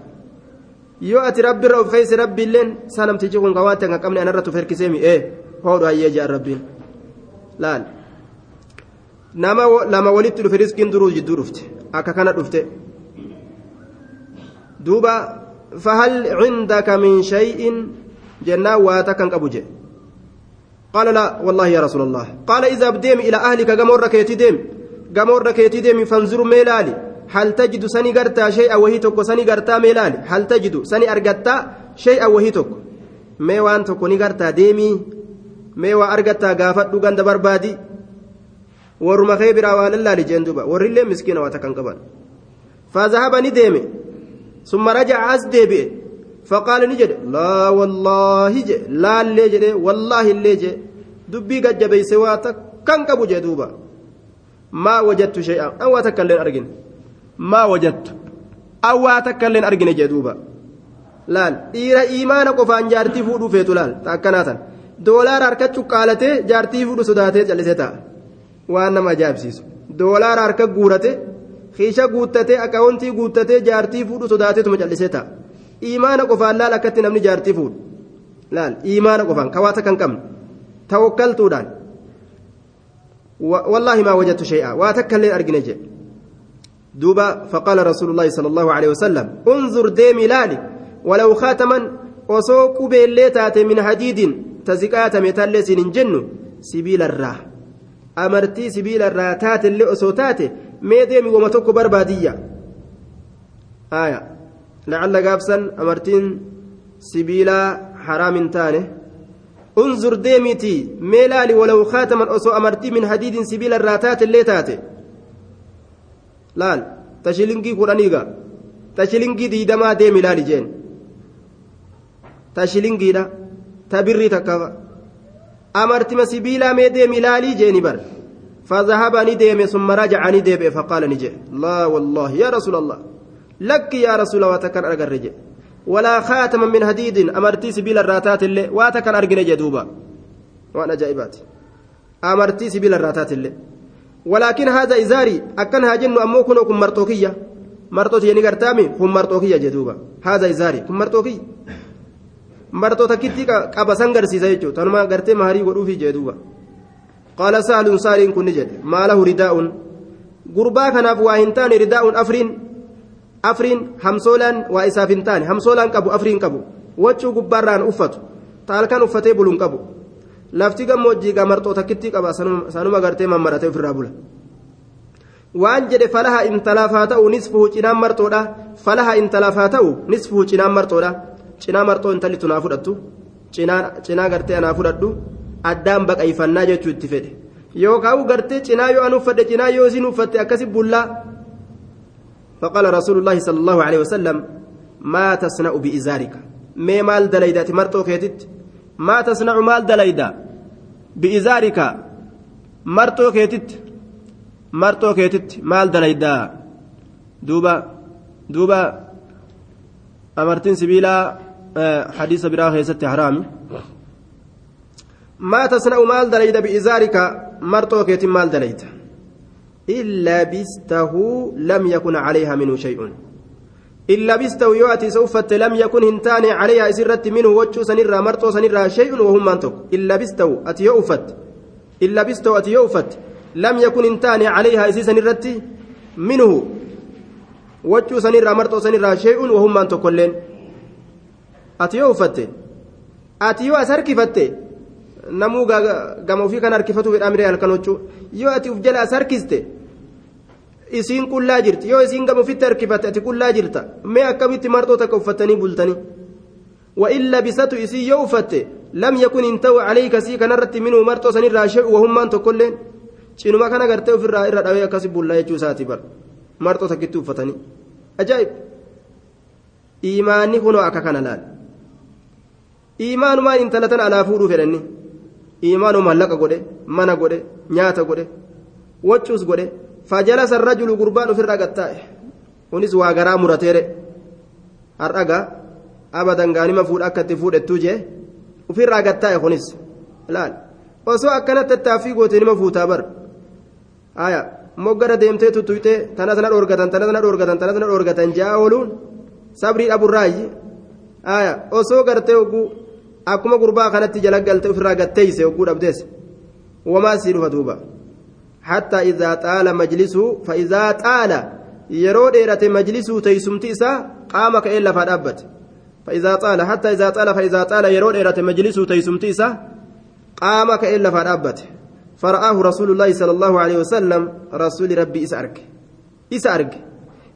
yoo ati rabbirra of keessa rabbiilleen saa namtichi kun ka waan takka hin qabne anarra tuf herkisee mi'ee hoodhu hayyee jaan rabbiin laal nama lama walitti dhufe riskiin duruu jidduu dhufte akka kana dhufte duuba fahal cindaka min shay'in waa takkan qabu je قال لا والله يا رسول الله. قال إذا بديم إلى أهلك قمر كيتي ديم. قمر كيتي ديم فانظروا ميلالي. هل تجد سني قرتا شيئا وهي تكو سني قرتا ميلالي. هل تجد سني أرقتا شيئا وهي تكو مي وان تكو نقرتا ديمي. مي وأرقتا قافت قند بربادي waa lallaali jeen duuba warrillee miskiina waa takkan qaban فذهب نديمه ثم رجع أس ديبئ فقال نجد لا والله جي لا اللي جي والله اللي جي دبي قد جبي سواتك كان كبو جدوبا ما وجدت شيئا أو تكلم أرجن ما وجدت أو تكلم أرجن جدوبا imaana qofaan jaartii fuudhuu feetu laal akkanaatan doolaara harkachuu qaalatee jaartii fuudhu sodaatee callisee ta'a waan nama ajaa'ibsiisu doolaara harka guurate kiisha guuttatee akaawuntii guuttatee jaartii fuudhu sodaateetuma callisee ta'a imaana qofaan laal akkatti namni jaartii fuudhu laal imaana qofaan kawaata kan qabne tawakkaltuudhaan wallaahi maa wajattu shay'a waa takka illee argine jedhe duuba faqaala rasuulullaahi sala allahu alehi wasalam unzur deemi laali ولو خاتما min hadiidin taziqaatame tallee siin hin jennu sibiila irraa amartii sibiila irraa taatellee osoo taate mee deemi wama tokko barbaadiyya aya lacalla gaafsan amartiin sibiilaa haraam hin taane unzur deemiti mee laali walaw khaataman osoo amartii min hadiidin sibiila irraa taatellee taate laal tashilingii kudhaniiga tashilingii diidamaa deemi laali jeen ta shilingiidha ta birrii takka amartima sibiilaa mee deemi laalii jeeni bar فذهب نديم ثم رجع نديم فقال نجي لا والله يا رسول الله لك يا رسول الله وتكن أرجع ولا خاتم من حديد أمرتي سبيل الراتات اللي واتكن أرجع دوبا. وأنا جايبات أمرتي سبيل الراتات اللي. ولكن هذا إزاري أكن هاجن أمو كنو كم مرتوكية. مرتوكية نقرتامي هم مرتوكية جدوبا هذا إزاري كم مرتوكية martoo takkitti qabasan garsiisa jechuudha tanuma gartee maharii godhuufi jee duuba qaala saaluun saaliin kun ni jedhe maalahu ridaa'uun gurbaa kanaaf waa hin taane ridaa'uun afriin afriin hamsoolaan waa isaaf hin taane. Hamsoolaan qabu afriin qabu. Wachuu gubbaarraan uffatu taalkan uffatee buluun qabu. Lafti gammoojjii gaa marxoo takkitti qaba sanuma gartee mammaratee ofirraa bula. Waan jedhe falaha intalaaf haa ta'u nisfuhu cinaan marxoodha. Falaha intalaaf haa ta'u nisfuhu cinaan marxoodha. Cinaa marxoo intalli tunaa fudhattu. Cinaa gartee anaa fudhadhu. Addaan baqayfannaa jechuu itti fedhe. Yookaan gartee cinaa yoo an uffadhe cinaa yoo isin uffatte akkasi bullaa فقال رسول الله صلى الله عليه وسلم ما تصنع بإزارك؟ ما مال دليدا؟ تمرتو كيتت. ما تصنع مال دليدا؟ بإزارك؟ مرتو كيتت. مرتو كيتت؟ مال دليدا؟ دوبا دوبا أمرتين سبيلا حديث براه يست حرامي. ما تصنع مال دليد بإزارك؟ مرتو كيت مال دليد إلا بسته لم يكن عليها منه شيء إلا بسته يؤتي سوفت لم يكن هنتان عليها سرت منه وجه سنرى مرتو سنرى شيء وهم منطق إلا بسته أتي يؤفت إلا بسته أتي يؤفت لم يكن هنتان عليها سنرت منه marxoo sanirraa shee'uun wahummaan tokkolleen ati yoo uffatte ati yoo as harkifatte namuu gama ofii kan harkifatu fedhaa miree yoo ati uf jala as harkiste isiin qullaa jirti. Yoo isiin gama ofitti harkifatte ati qullaa jirta. Mee akkamitti marxoo takka uffattanii bultanii وإن لبست إسي يوفت لم يكن انتو عليك سي كان رت منه مرتو سن الراشع وهم أنت كلين شنو ما كان غرتو في الرائر الأوي كسب الله يجو ساتي بر مرتو تكتو فتني أجايب إيماني كنو أكا كان لال إيمان ما إن تلتن على فورو فرني إيمان ما لك غودي منا غودي نياتا غودي وچوس غودي فجلس الرجل قربان في الرقتاء ونس واغرا مرتيره الرقا gaanima fuudha akka itti fuudhettuu jee ofirraa gattaa'e kunis laal osoo akkanatti tattaaffii gootee nima fuutaa bar aya moggara deemtee tuttuytee tana tana dhoorgatan tana tana dhoorgatan tana tana dhoorgatan jaa ooluun sabrii dhaburraayi aya osoo gartee hogguu akkuma gurbaa kanatti jala galte ofirraa gatteeyse hogguu dhabdees wamaa sii dhufa duuba حتى إذا طال مجلسه فإذا طال يرو ديرة مجلسه تيسمتي إسا قام كإلا فدابت فإذا طال حتى إذا طال فإذا طال يرون إلى مجلسه تيسمتيسا قام كإلا فأبت فرآه رسول الله صلى الله عليه وسلم رسول ربي إسأرك إسأرك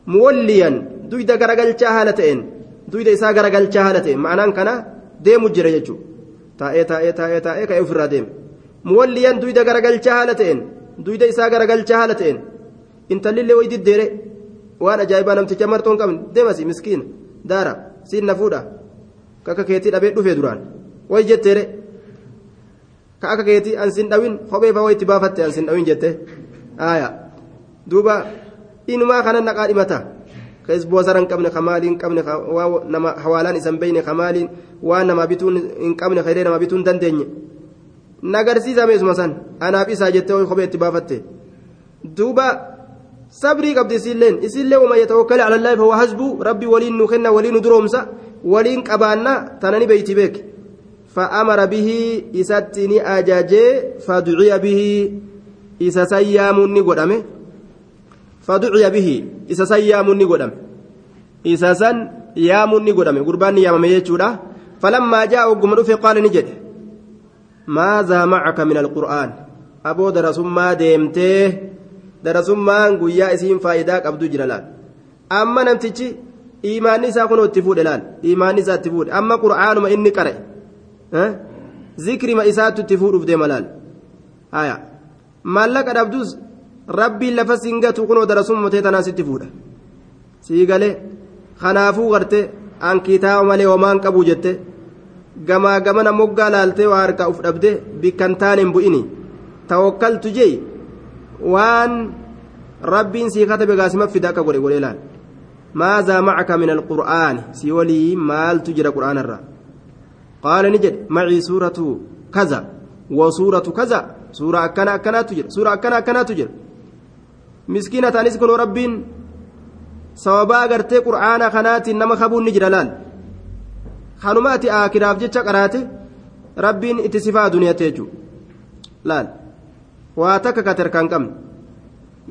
موليا دويدا غرقل شهالتين دويدا إسا غرقل شهالتين معناه كان ديم جرى يجو تاء تاء تاء تاء الرادم موليا دويدا غرقل شهالتين دويدا إسا غرقل شهالتين انت للي ويدي الديري وأنا جايبا نمتي جمرتون كم ديمسي مسكين دارا siin na fuudha ka akka keetii dhabee dhufee duraan way jetteere ka akka keetii an sin dhawin kophee fa'aa itti baafatte an dhawin jette aaya duuba inumaa kana naqaa dhimata ka isboosara hin qabne kamaaliin hin qabne hawaalaan isan beeyne kamaaliin waan nama bituun hin qabne kayree nama bituun dandeenye nagarsiisame isuma san anaaf isaa jettee way kophee itti baafatte duuba sabrii qabdi isilleen isillee wama yatawakkala ala allaahi fahuwa hasbu rabbi waliin nu kenna waliin nu duroomsa waliin qabaanna tanani beeyti beek فأمر به إساتني أجاجي فدعي به إسا سيامني قدامه فدعي به إسا سيامني قدامه إسا سن يامني قدامه قرباني يامم يجودا فلما جاء قمر قال نجد ماذا معك من القرآن أبو درس ما ديمته guyyaa isiin faayidaa qabdu jira laal amma namtichi imaanni isaa kunoo itti fuudhe laal imaanni isaa itti fuudhe amma qur'aanuma inni qare zikrima isaattu itti fuudhuuf deema laal haya maallaqa dhabdus rabbiin lafa singatu kunoo darasumma matee tanaa sitti fuudha sii galee kanaafuu garte an kitaaba malee homaan qabu jette gamaa gamana moggaa laaltee waa harkaa uf dhabde bikkan hin bu'ini tawakkaltu jee waan rabbiin sii katabe gaasima fida akka godhe godhe laal maazaa macaka min alqur'aani si walii maaltu jira qur'aana irraa qaala ni jedhe macii suuratu kaza wa suuratu kaza suura akkana akkanaatu jira suura akkana akkanaatu jira miskiina taanis kunoo rabbiin sababaa agartee qur'aana kanaatiin nama kabuun ni jira laal kanuma ati aakiraaf jecha qaraate rabbiin itti sifaa duniyatte jechuudha laal waa takka ka tarkaan qabne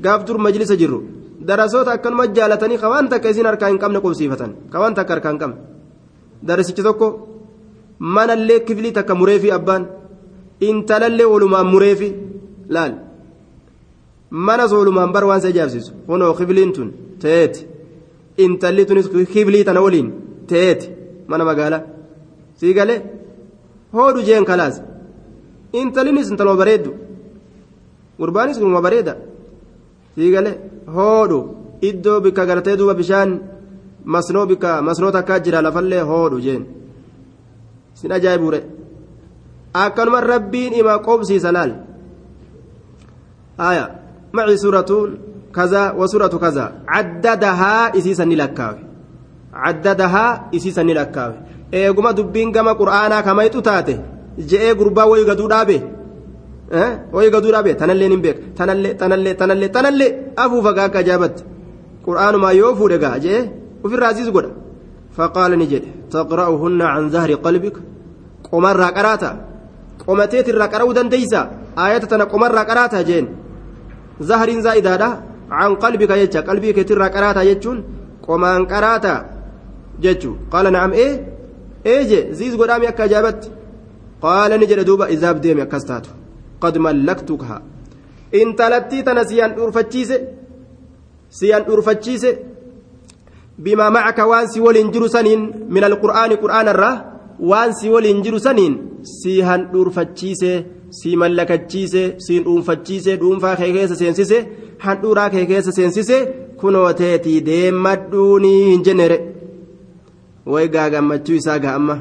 gaaf dur majlisa jirru darasoota akkanuma jaalatanii ka waan takka isin harkaa hin qabne qubsiifatan ka waan takka harkaa hin qabne darasichi tokko manallee kiflii takka mureefi abbaan intalallee walumaan mureefi laal manas walumaan bar waan isa ijaarsisu kunoo kifliin tun ta'eeti intalli tunis kiflii tana waliin ta'eeti mana magaalaa sii galee hoodhu jeen kalaas intallinis intaluma bareeddu gurbaanis gurma bareeda sii galee hoodhu iddoo bikka gartee duuba bishaan masnoo bikka masnoo takkaa jira lafallee hoodhu jeen sin ajaa'ibuure akkanuma rabbiin ima qobsiisa laal aya maci suuratuun kaza wa suuratu kaza caddadahaa isiisan ni lakkaawe caddadahaa isiisan ni lakkaawe eeguma dubbiin gama qur'aanaa kamayxu taate? Je'ee gurbaa wayi gaduu dhaabe? Wayi gaduu dhaabe? Tanallee nin beeka. Tanallee tanallee tanallee tanallee! Afuufa gaa akka ajaa'ibatti qur'aanumaa yoo fuudhe gaa je'ee ofirraa aziiz godha. Faqaala ni jedhe taqra'uhunna can zahri qalbik. Qomarraa qaraata qomateetirraa qara'uu dandeeysa aayata tana qomarraa qaraata jeen? Zahriin zaa'idaadha? Can qalbika jecha qalbii keetirraa qaraata jechuun qomaan qaraata akka ajaa'ibatti qaala ni jedhe duuba izaab deeme akkas taatu qad mallaktukaha intalattii tana siyaan dhuurfachiise si handhuurfachiise bimaa macaka waan si waliin jiru saniin min alqur'aani qur'aanarraa waan si waliin jiru saniin si handhuurfachiise si mallakachiise si dhuunfachiise dhuunfaa kee keessa seensise handhuuraa kee keessa seensise kunoo teetii deemadhuunii hin jennere way gaagammachuu isaa ga'amma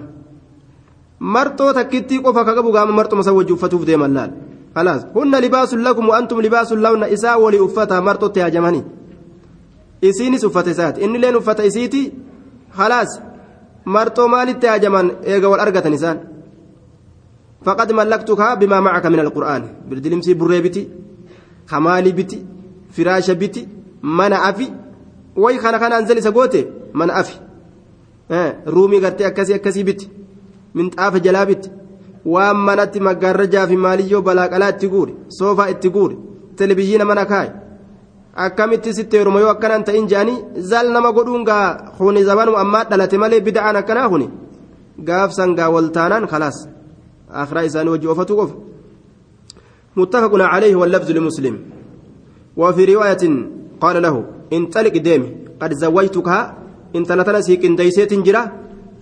marxoo takkittii qofa ka qabu gaama marxuma san wajji uffatuuf deeman laal khalaas hunna libaasun lakum wa'antum libaasun lahunna isaa walii uffata marxotti haajamanii isiinis uffata isaati inni leen uffata isiiti khalaas marxoo maalitti haajaman eega wal argatan isaan faqad mallaktukaa bimaa macaka min alqur'aan birdilimsii burree biti kamaalii biti firaasha biti mana afi way kana kanaan zalisa goote mana afi ruumii gartee akkasii akkasii biti minxaafa jalaa biti waan manatti maggaarrajaa fi maaliyyoo balaaqalaa itti guure soofaa itti guure televizhiina mana kaaye akkamitti sitti heeruma yoo akkanaan ta'in jaanii zal nama godhuun gaa kuni zabanuma ammaa dhalate malee bida'aan akkanaa kuni gaafsan gaa waltaanaan khalaas akhiraa isaanii wajji ofatu qofa متفق عليه واللفظ لمسلم وفي رواية قال له انطلق ديمي قد زوجتكها انت لتنسي كنديسيت جرا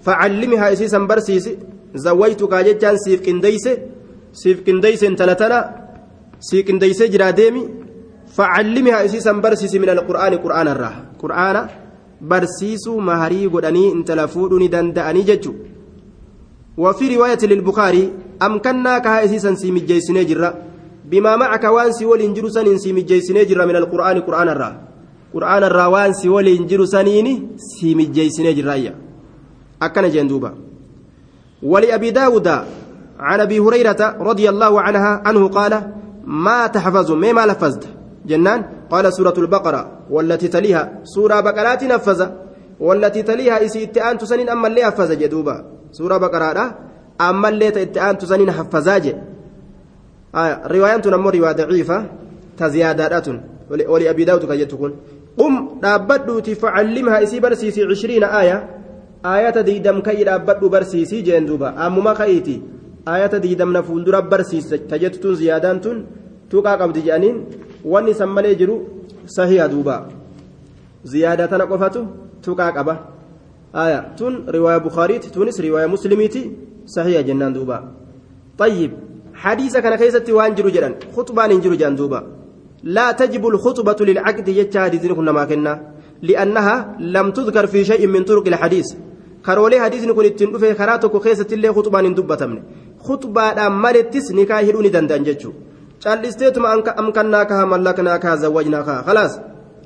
فعلمها اسيسا برسيس زوجتك جتان سيف كنديس سيف كنديس انت لتنا سي كنديس جرا ديمي فعلمها اسيسا برسيس من القرآن قرآن الراه قرآن برسيس مهري قدني انت لفودني دندأني ججو وفي رواية للبخاري أمكناك اسيسا سيمي جيسني جرا بما معك وان سي ولين جرو سنين سيمي جيسني جرا من القرآن قرآن الراه قرآن الراه وان سي ولين جرو سنين سيمي جيسني جرا أكن جندوبا ولأبي داود عن أبي هريرة رضي الله عنها عنه قال ما تحفظ ما لفظت جنان قال سورة البقرة والتي تليها سورة بقرات نفذ والتي تليها إسي أنت سنين أما اللي حفظ جدوبا سورة بقرة أما اللي أنت سنين حفظاج آه رواية نمو رواية ضعيفة تزيادات ولأبي داود كجتكون قم دابدوتي فعلمها إسي برسيسي عشرين آية. آية ديدم كي دابدو برسيسي جندوبا أمما خيتي. آية ديدم نفول درب برسيس تجتتون زيادان تون. tuqaa qabdi jedhaniin wanni san malee jiru sahiha duuba ziyaadaa tana qofatu tuqaa qaba aya tun riwaaya bukaariiti tunis riwaaya muslimiiti sahiha jennaan duuba طيب. حديث كان كيستي وان جرو جدان خطبان جرو جان دوبا. لا تجب الخطبة للعقد حديث كنا ما كنا لأنها لم تذكر في شيء من طرق الحديث كرولي حديث نكون التنفي خراتك كيست اللي خطبة مالتس نكاه هدوني دندان جتشو callisteetuma amkannaa kaha mallaknaa kaha zawwajnaa kaha khalaas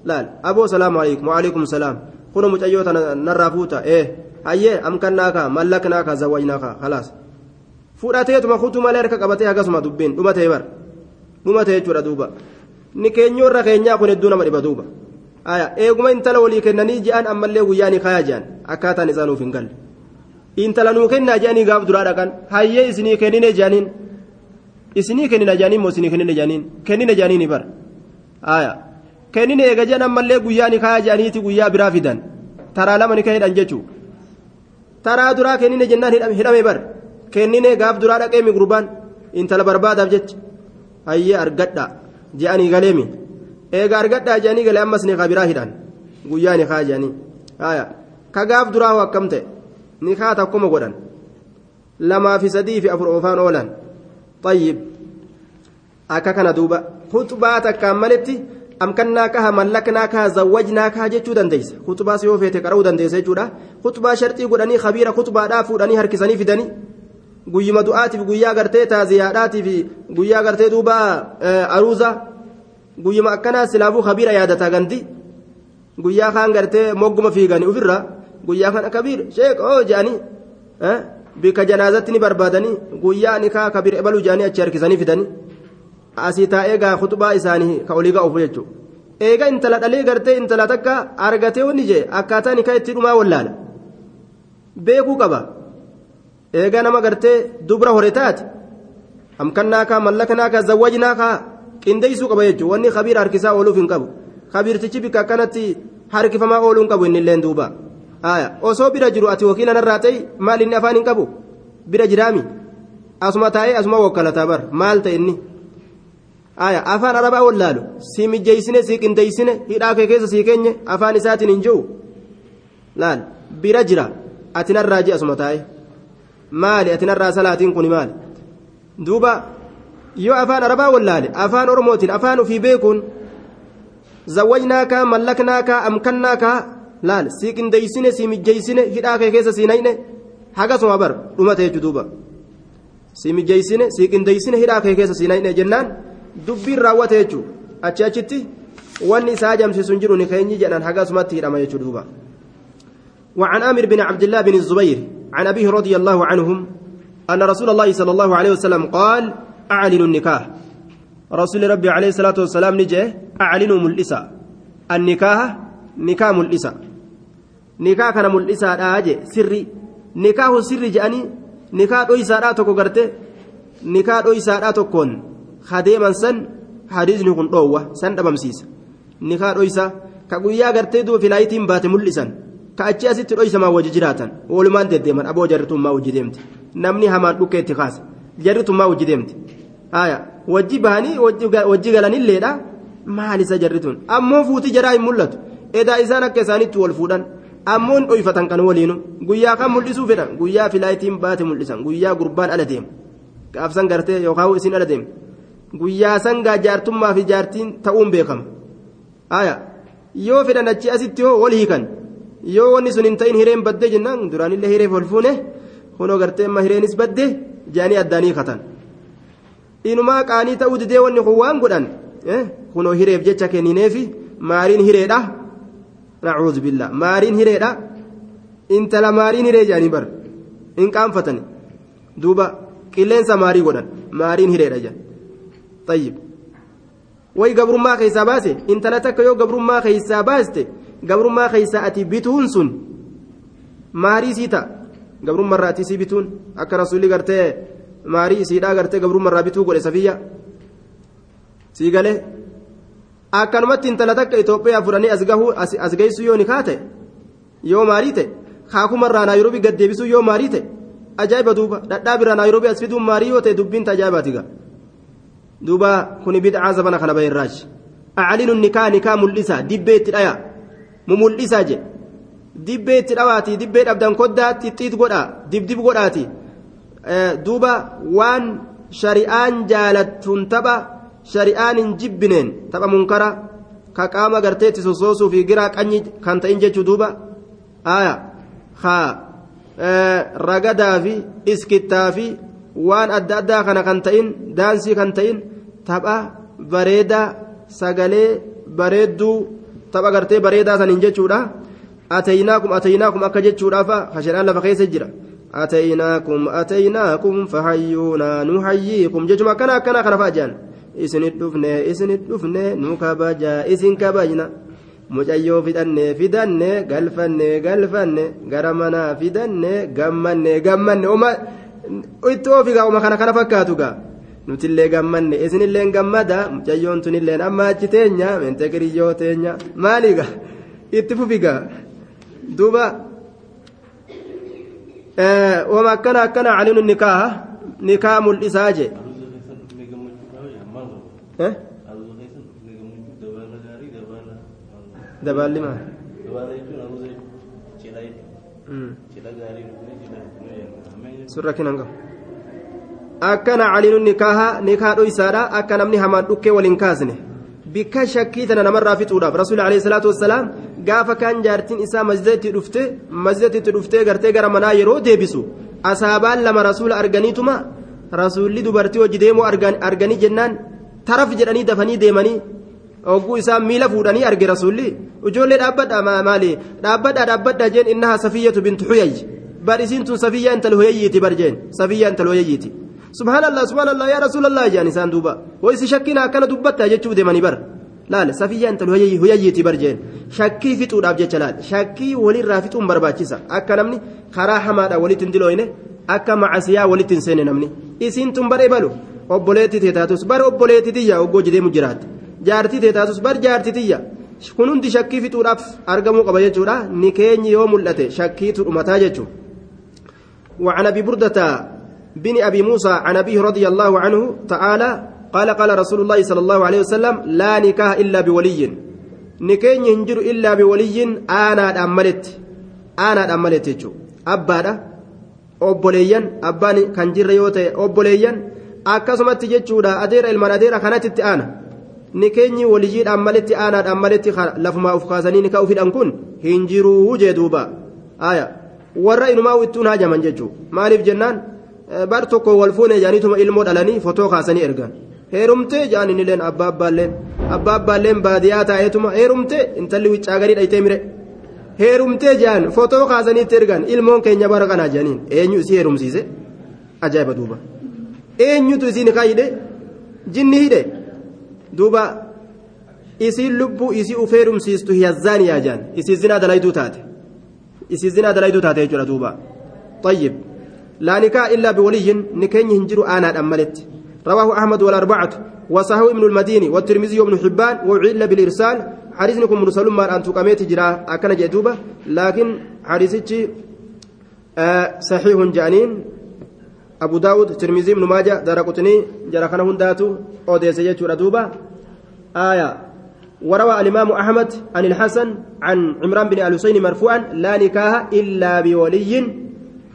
laal aboo salaamu alaikum waalaikum salaam kuno mucayyoo tana narraa fuuta ee hayyee amkannaa kaha mallaknaa kaha zawwajnaa kaha khalaas fudhateetuma kutuu malee harka qabatee hagasuma dubbiin dhumatee bar dhumatee jechuudha duuba ni keenyoorra keenyaa kun hedduu nama dhiba duuba eeguma intala walii kennanii je'an ammallee guyyaanii kayaa je'an akkaataan isaa nuuf hin galle intala nuu kennaa je'anii gaaf duraa dhaqan hayyee isinii kennine je'aniin isinii kennina jaaniin moo isinii kennina jaaniin kennina jaaniini bar aya kennina eega jedhan ammallee guyyaa ni kayaa jaaniiti guyyaa biraa fidan taraa lama ni hidhan jechuu taraa duraa kennine jennaan hidhame bar kennine gaaf duraa dhaqee mi gurbaan intala barbaadaaf jecha hayyee argadha je'anii galeemi eega argadhaa je'anii galee ammas ni biraa hidhan guyyaa ni kayaa jaanii aya ka gaaf duraa akkam ta'e ni kaa takkuma godhan lamaa fi sadii fi afur oofaan oolan طيب akka kana duuba khutbaa takkaan maletti amkannaa kaha mallaknaa kaha zawwajnaa kaha jechuu dandeeysa khutbaa si yoo feete qara'uu dandeessa jechuudha khutbaa sharxii godhanii khabiira khutbaadhaa fuudhanii harkisanii fidanii guyyuma du'aatiif guyyaa gartee taaziyaadhaatiif guyyaa gartee duuba aruuza guyyuma akkanaa silaafuu khabiira yaadataa gandi. Guyyaa kaan gartee mogguma fiiganii ofirra guyyaa kana kabiir sheek oo je'anii bika janaazatti ni barbaadanii guyyaa ni kaa kabir ebaluu jaanii achi harkisanii fidanii. Asii taa'ee gaa khutbaa isaanii ka olii ga'uuf jechuudha. Eega intala dhalee gartee intala takka argatee wanni jee akkaataa ni kaa itti dhumaa wallaala. Beekuu qaba eega nama gartee dubra hore taate amkannaa kaa mallaknaa kaa zawwajnaa kaa qindeessuu qaba jechuudha wanni kabiira harkisaa ooluuf hin qabu kabiirtichi bika akkanatti harkifamaa ooluu hin qabu inni illee duuba. osoo bira jiru ati wakiila narraa ta'e maal inni afaan hin qabu bira jiraami asuma taa'ee asuma wakkalataa bar maal ta'e inni afaan arabaa wallaalu si mijjeeysine si qindeeysine hidhaa kee keessa sii keenye afaan isaatiin hin jiru laal bira jira ati narraa ji'a suma taa'e maali ati narraa salaatiin kun maali duuba yoo afaan arabaa wallaale afaan oromootiin afaan ofii beekuun zawwajnaakaa mallaknaakaa amkannaakaa laal si qindeeysine si mijjeeysine hidhaa kee keessa sii nayne hagasuma bar dhumate jechuu duuba si mijjeeysine si qindeeysine hidhaa kee keessa sii nayne jennaan dubbiin raawwate jechuun achi achitti wanni isaa jamsiisu hin jiru ni keenyi jedhan hagasumatti hidhama jechuu duuba وعن عامر بن عبد الله بن الزبير عن أبيه رضي الله عنهم أن رسول الله صلى الله عليه وسلم قال أعلنوا النكاح. رسول ربي عليه الصلاة والسلام نجي أعلنوا ملئسا. النكاح نكاح ملئسا. نكاح كان ملئسا آجي. سري. نكاح سري جاني. نكاح دويسا راتو كغرتي نكاح دويسا راتو كون hadeeman san hadiisni kun dhoowwa san dhabamsiisa ni kaa dhoysa ka guyyaa gartee duuba filaayitiin baate mul'isan ka achi asitti dhoysamaa wajji jiraatan? Oolumaan deddeeman aboo jarritummaa wajji deemte namni hamaan dhukkeetti kaasa. Jarritummaa wajji deemte wajji bahanii wajji galanilleedha maalisa jarrituun ammoo fuuti jaraa hin mul'atu. Edaa isaan akka isaanitti wal fuudhan ammoo hin dhoyfatan kan waliinu guyyaa kan mul'isuu fedhan guyyaa filaayitiin baate mul'isan guyyaa gurbaan ala deema gaafsan gartee yookaan isin ala deema guyyaa sangaa jaartummaa fi jaartiin ta'uun beekama yoo fedhan achi asitti hoo wal hiikan yoo wanni sun hin ta'in hireen baddee jennaan duraanillee hireef ol fuune kunoo gartee amma hireenis baddee jaanii addaanii katan inumaa qaanii ta'uu didee wanni kun waan godhan kunoo hireef jecha kennineefi maariin hireedha nacuudhu billaa maariin hireedha intala maariin hiree jedhanii bar hin qaanfatani duuba qilleensa maarii godhan maariin hireedha jedhan طيب way gabrummaa keessaa baase intala takka yoo gabrummaa keessaa baaste gabrummaa keessaa ati bituun sun maarii sii ta'a gabrummarraa ati sii bituun akka rasuulli gartee maarii isiidhaa gartee gabrummarraa bituu godhe safiyya sii galee akkanumatti intala takka Itoophiyaa fudhanii as gahuu as geessuu yoo nikaa ta'e yoo maarii ta'e kaakumarraa naayiroobii gad deebisuu yoo maarii ta'e ajaa'iba duuba dhadhaa naayiroobii as fiduun maarii yoo ta'e dubbiin tajaa'ibaati gaa. duuba kuni bid'aa zabana kana bayirraachi aclinu nikaa nikaa mul'isa dibbee itti dhaya mu mul'isaa je dibbee itti dhawaati dibbee dhabdan koddaa xixxiit godhaa dibdib godhaati duuba waan shari'aan jaalattuun tapha shari'aan hin jibbineen tapha munkara ka qaama garteetti sossoosuu fi giraa qanyi kan ta'in jechuu duuba aya ha ragadaa fi iskittaa fi waan adda addaa kana kan ta'in daansii kan ta'in tapha bareedaa sagalee bareedduu tapha gartee bareedaa saniin jechuudha ataynaakum ataynaakum akka jechuudhaafa hashadhaan lafa keessa jira ataynaakum ataynaakum fahayyuunaa nu hayyiikum jechuma akkana akkana kana fa'ajaan isinit dhufne isinit dhufne nu kabajaa isin kabajna mucayyoo fidhanne fidanne galfanne galfanne gara manaa fidanne gammanne gammanne itti oofigaa uma kana kana fakkaatu gaa nutillee gammanne isinillee gammada mucayyoon tunillee amma achi teenya mente qiriyyoo teenya maaliiga itti fufigaa duuba wama akkana akkana calinu nikaa nikaa mul'isaa je dabaalli maal surra kinan qabu akkana calinu nikaaha nikaa dhoysaadha akka namni hamaan dhukkee waliin kaasne bikka shakkii tana namarraa fixuudhaaf rasuuli alayhi salaatu wassalaam gaafa kaan jaartiin isaa masjidatti dhufte masjidatti dhuftee gartee gara manaa yeroo deebisu asaabaan lama rasuula arganiituma rasuulli dubartii hojii deemuu arganii jennaan taraf jedhanii dafanii deemanii hogguu isaa miila fuudhanii arge rasuulli ijoollee dhaabbadha maali dhaabbadha dhaabbadha jeen innaha safiyyatu bintu xuyayy bar isiin safiyyaa intal hoyayyiiti bar jeen safiyyaa intal hoyayyiiti subhaanallah subhaanallah yaa rasuulallah jaan isaan duuba hoysi shakkina akkana dubbatta jechuuf deemanii bar laal safiyyaa intal hoyayyiiti bar jeen shakkii fixuudhaaf jecha laal shakkii walirraa fixuun barbaachisa akka namni karaa hamaadha walitti hin dilooyne akka macasiyaa walitti hin seenne namni isiin tun baree balu obboleetti teetaatus bar obboleetti tiyya oggoo jideemu jiraatte jaartii teetaatus bar jaartii tiyya kun hundi shakkii fixuudhaaf argamuu qaba jechuudha ni keenyi yoo mul'ate shakkiitu dhumataa jechuudha. وعن ابي برده بن ابي موسى عن ابيه رضي الله عنه تعالى قال قال رسول الله صلى الله عليه وسلم لا نكاح إلا بولي نكين ينجر إلا بولي أنا أملت أنا أملت أبدا obboleeyyan abbaan kan jirre yoo ta'e obboleeyyan akkasumatti jechuudha adeera ilmaan adeera kanatitti aana ni keenyi waliyyiidhaan malitti aanaadhaan malitti lafumaa uf kaasanii ni ka'uufidhaan kun hin jiruu jee duuba warra inumaa wittuun hajaman jechuudha maaliif jennaan Eh, bar tokko wal fuune jaanituma ilmoo dhalanii fotoo kaasanii ergan heerumtee jaaniin illeen abbaa abbaalleen. Abbaa abbaalleen baadiyaa taa'eetuma heerumtee intalli wiccaagalii dhaytee mire. Heerumtee jaan fotoo kaasaniitti ergan ilmoon keenya bara kanaa jaaniin. Eenyu isii heerumsiise? Ajaa'iba duuba. Eenyutu isiin hidhe? Jinni hidhe? Duuba isiin lubbuu isii uf heerumsiistu hiyazzaaniyaa jaan isii zinaa dalaytuu taate. Isii zinaa dalaytuu taate jechuudha duuba. Xayyib. لا نكاح إلا بولي نكين هنجر آنا أملت رواه أحمد والأربعة وصححه ابن المديني والترمذي وابن حبان وعل بالإرسال. حديثني كن مرسل ما أن تقاميت جرا أكن جدوبة لكن حديثك آه صحيح جانين. أبو داود ترمذي بن ماجه درقتني جرا كان هنداتو أوديس يجور دوبة آية. وروى الإمام أحمد عن الحسن عن عمران بن الحسين مرفوعا لا نكاح إلا بولي.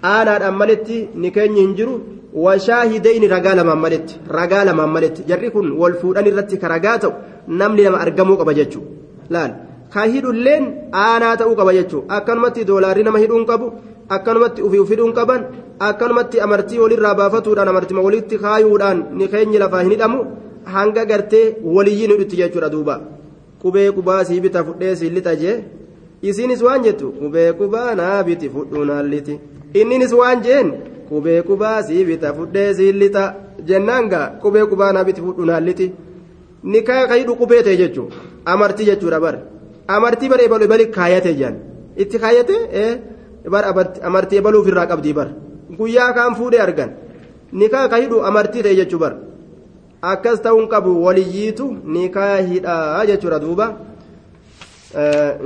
aanaadhaan maletti ni keenya hin jiru. Washaa washaahidayni ragaa lamaan maletti ragaa lamaan maletti jarri kun wal fuudhan irratti ka ragaa ta'u namni lama argamuu qaba jechuudha laal. Ka hidhulleen aanaa ta'uu qaba jechuudha akkanumatti doolaarri nama hidhuun qabu akkanumatti ofii of hidhuun qaban akkanumatti amartii walirraa baafatuudhaan amartima walitti kaayuudhaan ni keenyi lafaa hin hidhamu. Hanga gartee waliyyiin hidhutti jechuudha duuba. Qubee qubaa sii bita fudhee sii lixa jee. Isiinis waan jettu qubee qubaa naa biti fudhuunaan liti. Inninis waan jeen qubee qubaa sii bita fudhee sii lixa jennaanga qubee qubaa naa biti fudhuun halliti. ni kaa hidhu qubee ta'e jechuun amartii jechuudha bar amartii bara ebalu ebali kaayate jaan itti kaayate bar amartii ebaluu ofirraa qabdii bar guyyaa kaan fuudhee argan ni kaa hidhu amartii ta'e jechuu bar akkas ta'uun qabu waliyyiitu ni kaa hidhaa jechuudha duuba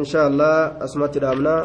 inshaallah asumatti dhaabnaa.